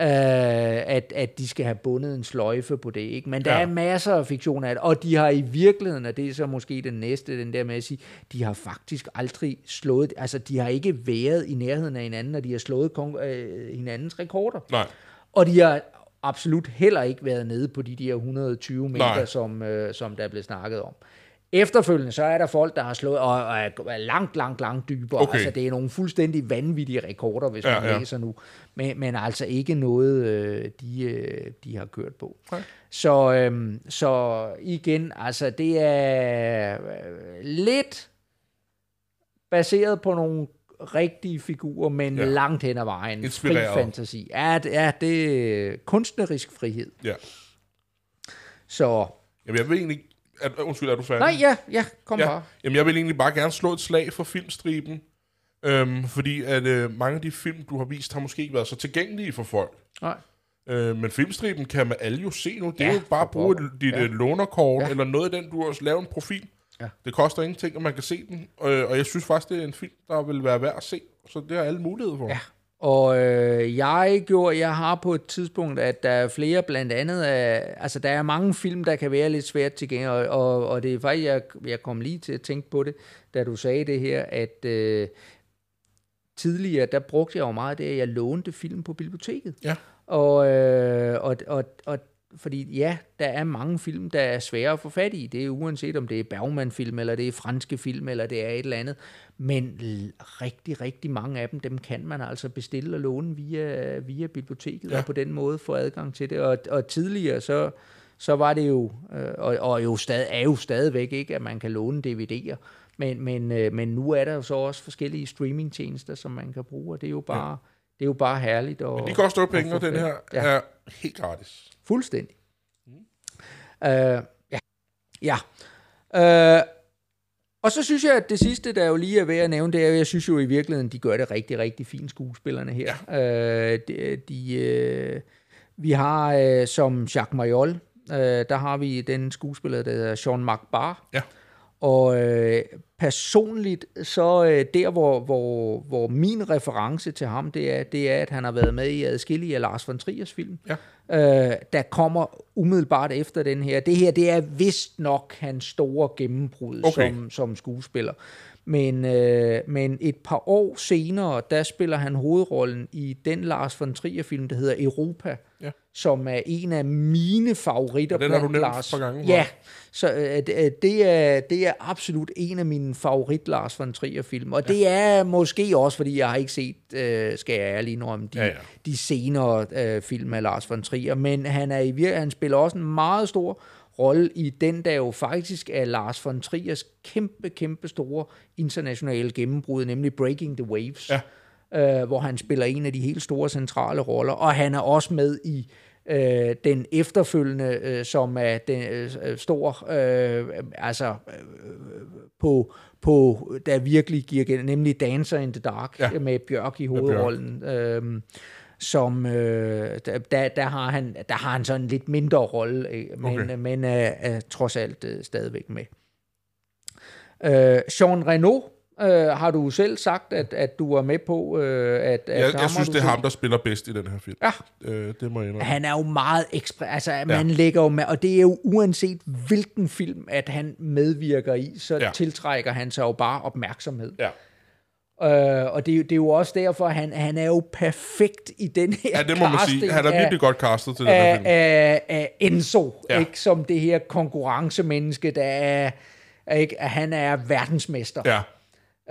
Speaker 3: Uh, at, at de skal have bundet en sløjfe på det, ikke? Men der
Speaker 2: Ja.
Speaker 3: er masser af fiktion af det, og de har i virkeligheden, og det er så måske den næste, den der med at sige, de har faktisk aldrig slået, altså de har ikke været i nærheden af hinanden, og de har slået kon- øh, hinandens rekorder.
Speaker 2: Nej.
Speaker 3: Og de har absolut heller ikke været nede på de der 120 meter,
Speaker 2: Nej.
Speaker 3: som, øh, som der blev snakket om. Efterfølgende, så er der folk, der har slået, og, og er langt, langt, langt dybere.
Speaker 2: Okay.
Speaker 3: Altså, det er nogle fuldstændig vanvittige rekorder, hvis
Speaker 2: Ja,
Speaker 3: man
Speaker 2: ja.
Speaker 3: læser nu. Men, men altså ikke noget, øh, de, øh, de har kørt på.
Speaker 2: Nej.
Speaker 3: Så, øhm, så igen, altså det er øh, lidt baseret på nogle rigtige figurer, men
Speaker 2: Ja.
Speaker 3: ja. langt hen ad vejen.
Speaker 2: Inspireret.
Speaker 3: Fri fantasi. Ja, det er, det er kunstnerisk frihed.
Speaker 2: Ja.
Speaker 3: Så,
Speaker 2: Jamen, jeg vil egentlig... Er, undskyld, er du færdig?
Speaker 3: nej, ja, ja, kom
Speaker 2: Ja,
Speaker 3: bare.
Speaker 2: jamen jeg vil egentlig bare gerne slå et slag for filmstriben, øhm, fordi at øh, mange af de film, du har vist, har måske ikke været så tilgængelige for folk.
Speaker 3: Nej.
Speaker 2: Øh, men filmstriben kan man alle jo se nu. Det
Speaker 3: Ja,
Speaker 2: er jo bare at bruge et, dit
Speaker 3: Ja.
Speaker 2: ja. lånerkort,
Speaker 3: Ja.
Speaker 2: eller noget af den, du har lavet en profil.
Speaker 3: Ja.
Speaker 2: Det koster ingenting, og man kan se den. Øh, og jeg synes faktisk, det er en film, der vil være værd at se. Så det har alle muligheder for.
Speaker 3: Ja. Og øh, jeg gjorde, jeg har på et tidspunkt, at der er flere blandt andet, af, altså der er mange film, der kan være lidt svært tilgængelige, og, og, og det er faktisk, jeg, jeg kom lige til at tænke på det, da du sagde det her, at øh, tidligere, der brugte jeg jo meget det, at jeg lånte film på biblioteket.
Speaker 2: Ja.
Speaker 3: Og, øh, og, og, og fordi ja, der er mange film, der er svære at få fat i. Det er uanset om det er Bergman-film, eller det er franske film, eller det er et eller andet. Men rigtig, rigtig mange af dem, dem kan man altså bestille og låne via, via biblioteket,
Speaker 2: Ja.
Speaker 3: og på den måde få adgang til det. Og, og tidligere, så, så var det jo, øh, og, og jo stad, er jo stadigvæk ikke, at man kan låne DVD'er. Men, men, øh, men nu er der jo så også forskellige streamingtjenester, som man kan bruge, og det er jo bare, ja. det er jo bare herligt. Og,
Speaker 2: Men de koster jo penge,
Speaker 3: og
Speaker 2: den her
Speaker 3: Ja.
Speaker 2: er helt gratis.
Speaker 3: Fuldstændig. Mm. Øh, ja. Ja. Øh, og så synes jeg, at det sidste, der jo lige er værd at nævne, det er, at jeg synes jo i virkeligheden, de gør det rigtig, rigtig fint, skuespillerne her. Ja. Øh, de, de, øh, vi har øh, som Jacques Mariol, øh, der har vi den skuespiller, der hedder Sean Mark Barr.
Speaker 2: Ja.
Speaker 3: Og øh, personligt, så øh, der, hvor, hvor, hvor min reference til ham, det er, det er, at han har været med i adskillige af Lars von Triers film.
Speaker 2: Ja.
Speaker 3: Øh, der kommer umiddelbart efter den her. Det her, det er vist nok hans store gennembrud
Speaker 2: Okay.
Speaker 3: som, som skuespiller. Men, øh, men et par år senere, der spiller han hovedrollen i den Lars von Trier-film, der hedder Europa,
Speaker 2: Ja.
Speaker 3: Som er en af mine favoritter
Speaker 2: Den har du nævnt
Speaker 3: Lars.
Speaker 2: par gange,
Speaker 3: Ja, så øh, det, er, det er absolut en af mine favorit Lars von Trier-film. Og ja. det er måske også, fordi jeg har ikke set, øh, skal jeg ærligt indrømme, de,
Speaker 2: Ja,
Speaker 3: ja,
Speaker 2: ja.
Speaker 3: ja. de senere øh, film af Lars von Trier. Men han, er i vir- han spiller også en meget stor rolle i den, der jo faktisk er Lars von Triers kæmpe, kæmpe store internationale gennembrud, nemlig Breaking the Waves.
Speaker 2: Ja.
Speaker 3: Øh, hvor han spiller en af de helt store centrale roller. Og han er også med i øh, den efterfølgende, øh, som er den øh, øh, stor, øh, altså øh, på, på, der virkelig giver gen, nemlig Dancer in the Dark,
Speaker 2: Ja.
Speaker 3: ja. med Bjørk i hovedrollen. Øhm, som øh, der, der, har han, der har han sådan en lidt mindre rolle, øh, men,
Speaker 2: Okay.
Speaker 3: men er, er trods alt øh, stadigvæk med. Øh, Jean Reno øh, har du selv sagt, at, at du er med på, øh, at, at
Speaker 2: Jeg, jeg synes, det er ham, der spiller bedst i den her film.
Speaker 3: Ja.
Speaker 2: Øh, det må jeg indrømme.
Speaker 3: Han er jo meget ekspre... Altså, ja. man lægger jo med... Og det er jo uanset hvilken film, at han medvirker i, så
Speaker 2: Ja.
Speaker 3: tiltrækker han sig jo bare opmærksomhed.
Speaker 2: Ja.
Speaker 3: Øh, og det, er jo- det er jo også derfor, han, han er jo perfekt i den her
Speaker 2: ja, det må man sige. Han er
Speaker 3: af-
Speaker 2: virkelig godt castet til den her
Speaker 3: af,
Speaker 2: film.
Speaker 3: af, af Enzo,
Speaker 2: Ja.
Speaker 3: ikke som det her konkurrencemenneske, der er, er ikke, at han er verdensmester.
Speaker 2: Ja.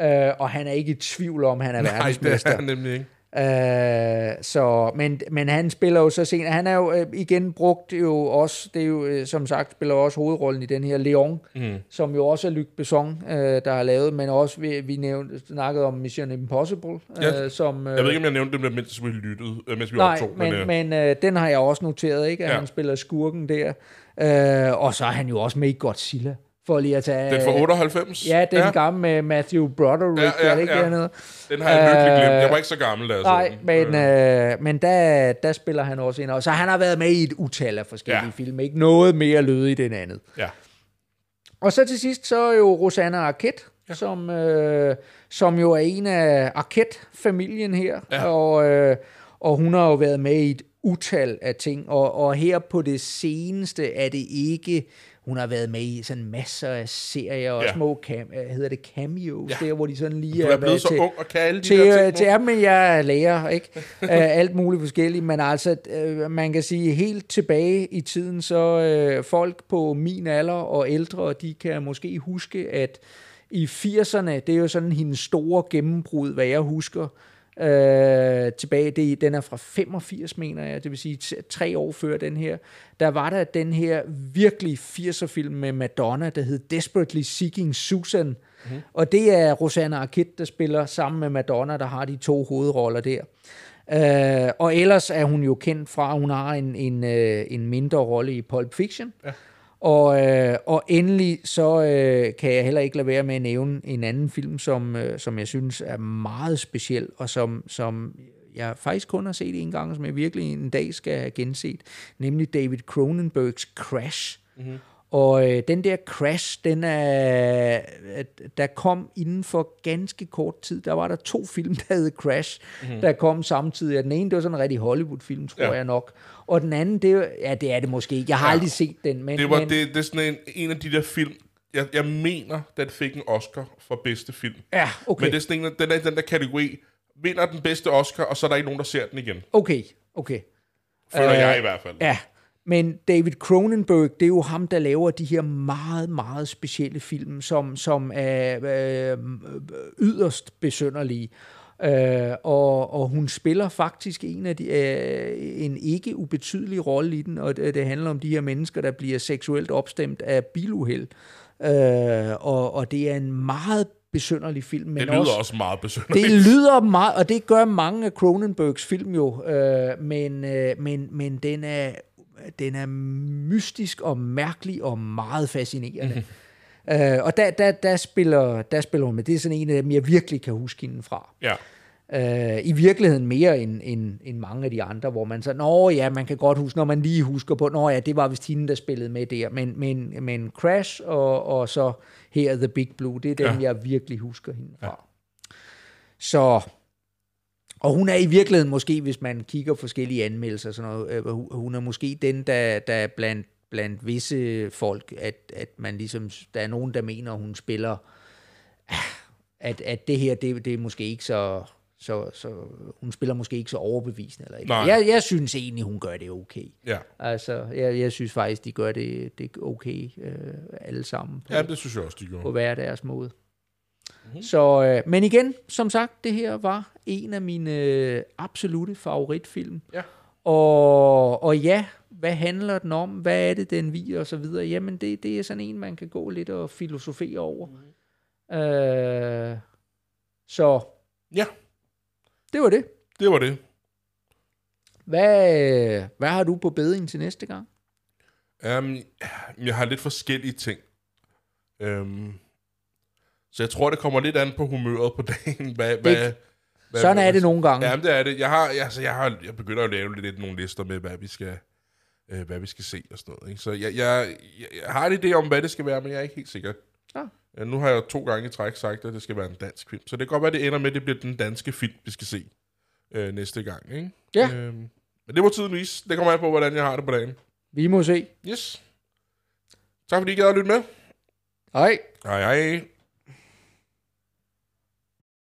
Speaker 3: Øh, og han er ikke i tvivl om, han er
Speaker 2: Nej, det
Speaker 3: verdensmester.
Speaker 2: er han nemlig ikke.
Speaker 3: Øh, så, men, men han spiller jo så sent. Han er jo øh, igen brugt jo også, det er jo øh, som sagt, spiller også hovedrollen i den her Leon, mm. som jo også er Luc Besson, øh, der har lavet, men også vi, vi nævnte, snakkede om Mission Impossible,
Speaker 2: Ja.
Speaker 3: øh, som... Øh,
Speaker 2: Jeg ved ikke, om jeg nævnte det, mens vi lyttede, øh, mens vi
Speaker 3: Nej,
Speaker 2: optog.
Speaker 3: men,
Speaker 2: øh,
Speaker 3: men øh, den har jeg også noteret, ikke? At
Speaker 2: Ja.
Speaker 3: ja. han spiller skurken der. Øh, og så er han jo også med i Godzilla For lige at tage...
Speaker 2: Den fra 98?
Speaker 3: Ja, den ja. gamle med Matthew Broderick,
Speaker 2: Ja, ja,
Speaker 3: det ikke
Speaker 2: ja. Den har jeg virkelig
Speaker 3: Øh,
Speaker 2: glemt. Jeg var ikke så gammel, da jeg så
Speaker 3: Nej,
Speaker 2: den.
Speaker 3: men, øh, men der, der spiller han også ind. Og så han har været med i et utal af forskellige
Speaker 2: Ja.
Speaker 3: ja. film. Ikke noget mere lødigt end andet.
Speaker 2: Ja.
Speaker 3: Og så til sidst, så er jo Rosanna Arquette, ja. som, øh, som jo er en af Arquette-familien her.
Speaker 2: Ja.
Speaker 3: Og, øh, og hun har jo været med i et utal af ting. Og, og her på det seneste er det ikke... Hun har været med i sådan masser af serier og
Speaker 2: Ja.
Speaker 3: små cam, øh, hedder det cameos,
Speaker 2: Ja.
Speaker 3: der hvor de sådan lige
Speaker 2: Du er
Speaker 3: været
Speaker 2: blevet så
Speaker 3: til,
Speaker 2: ung og kan alle de
Speaker 3: til,
Speaker 2: der
Speaker 3: øh,
Speaker 2: ting
Speaker 3: til ja, men jeg er lærer, ikke? uh, <laughs> alt muligt forskelligt, men altså, uh, man kan sige, helt tilbage i tiden, så uh, folk på min alder og ældre, de kan måske huske, at i 80'erne, det er jo sådan hendes store gennembrud, hvad jeg husker, øh, tilbage, det, den er fra 85, mener jeg, det vil sige tre år før den her, der var der den her virkelig 80'er film med Madonna, der hed Desperately Seeking Susan, mm-hmm. og det er Rosanna Arquette, der spiller sammen med Madonna, der har de to hovedroller der. Uh, og ellers er hun jo kendt fra, at hun har en, en, uh, en mindre rolle i Pulp Fiction. Ja. Og, øh, og endelig så øh, kan jeg heller ikke lade være med at nævne en anden film, som, øh, som jeg synes er meget speciel, og som, som jeg faktisk kun har set en gang, som jeg virkelig en dag skal have genset, nemlig David Cronenbergs Crash. Mm-hmm. Og øh, den der Crash, den er, der kom inden for ganske kort tid, der var der to film, der hed Crash, mm-hmm. der kom samtidig. Den ene, det var sådan en rigtig Hollywood-film, tror
Speaker 2: ja.
Speaker 3: jeg nok. Og den anden, det er, ja, det er det måske ikke. Jeg har
Speaker 2: Ja.
Speaker 3: aldrig set den, men...
Speaker 2: Det, var,
Speaker 3: men,
Speaker 2: det, det er sådan en, en af de der film, jeg, jeg mener, den fik en Oscar for bedste film.
Speaker 3: Ja, okay.
Speaker 2: Men det er sådan en, den er den der kategori, vinder den bedste Oscar, og så er der ikke nogen, der ser den igen.
Speaker 3: Okay, okay.
Speaker 2: Føler
Speaker 3: Øh,
Speaker 2: jeg i hvert fald.
Speaker 3: Ja, men David Cronenberg, det er jo ham, der laver de her meget, meget specielle film, som, som er øh, yderst besønderlige. Øh, og, og hun spiller faktisk en af de, øh, en ikke ubetydelig rolle i den, og det, det handler om de her mennesker, der bliver seksuelt opstemt af biluheld. Øh, og, og det er en meget besønderlig film. Men
Speaker 2: Det lyder
Speaker 3: også,
Speaker 2: også meget besynderligt.
Speaker 3: det lyder meget, og det gør mange af Cronenbergs film jo, øh, men, øh, men, men den, er, den er mystisk og mærkelig og meget fascinerende. Øh, og der, der, der, spiller, der spiller hun med. Det er sådan en af dem, jeg virkelig kan huske hende fra.
Speaker 2: Ja.
Speaker 3: Øh, I virkeligheden mere end, end, end mange af de andre, hvor man så, nå ja, man kan godt huske, når man lige husker på, nå ja, det var vist hende, der spillede med der, men, men, men Crash og, og så her The Big Blue, det er dem,
Speaker 2: Ja.
Speaker 3: jeg virkelig husker hende fra. Ja. Så, og hun er i virkeligheden måske, hvis man kigger forskellige anmeldelser, sådan noget, øh, hun- er måske den, der, der er blandt, blandt visse folk, at, at man ligesom, der er nogen, der mener, hun spiller, at, at det her, det, det er måske ikke så, så, så, hun spiller måske ikke så overbevisende. Eller ikke.
Speaker 2: Nej.
Speaker 3: Jeg, jeg synes egentlig, hun gør det okay.
Speaker 2: Ja.
Speaker 3: Altså, jeg, jeg synes faktisk, de gør det, det okay øh, alle sammen på,
Speaker 2: ja, det synes jeg også, de
Speaker 3: på
Speaker 2: gjorde.
Speaker 3: hver deres måde. Mm-hmm. Så, øh, men igen, som sagt, det her var en af mine øh, absolute favoritfilm.
Speaker 2: Ja.
Speaker 3: Og, og ja, hvad handler den om? Hvad er det, den viser og så videre? Jamen, det, det er sådan en, man kan gå lidt og filosofere over. Mm. Øh, så
Speaker 2: Ja,
Speaker 3: det var det.
Speaker 2: det var det.
Speaker 3: Hvad, hvad har du på bedingen til næste gang?
Speaker 2: Um, jeg har lidt forskellige ting. Um, så jeg tror, det kommer lidt an på humøret på dagen. Hvad, hvad, hvad,
Speaker 3: Sådan er det nogle gange.
Speaker 2: Ja, det er det. Jeg har, altså, jeg har, jeg begynder at lave lidt nogle lister med, hvad vi skal, øh, hvad vi skal se og sådan noget. Ikke? Så jeg, jeg, jeg, jeg, har en idé om, hvad det skal være, men jeg er ikke helt sikker.
Speaker 3: Ja.
Speaker 2: Ja, nu har jeg to gange i træk sagt, at det skal være en dansk film. Så det kan godt være, det ender med, at det bliver den danske film, vi skal se øh, næste gang. Ikke?
Speaker 3: Ja.
Speaker 2: Øhm, men det må tiden vise. Det kommer an på, hvordan jeg har det på dagen.
Speaker 3: Vi må se.
Speaker 2: Yes. Tak fordi I gad at lytte med.
Speaker 3: Hej.
Speaker 2: Hej hej.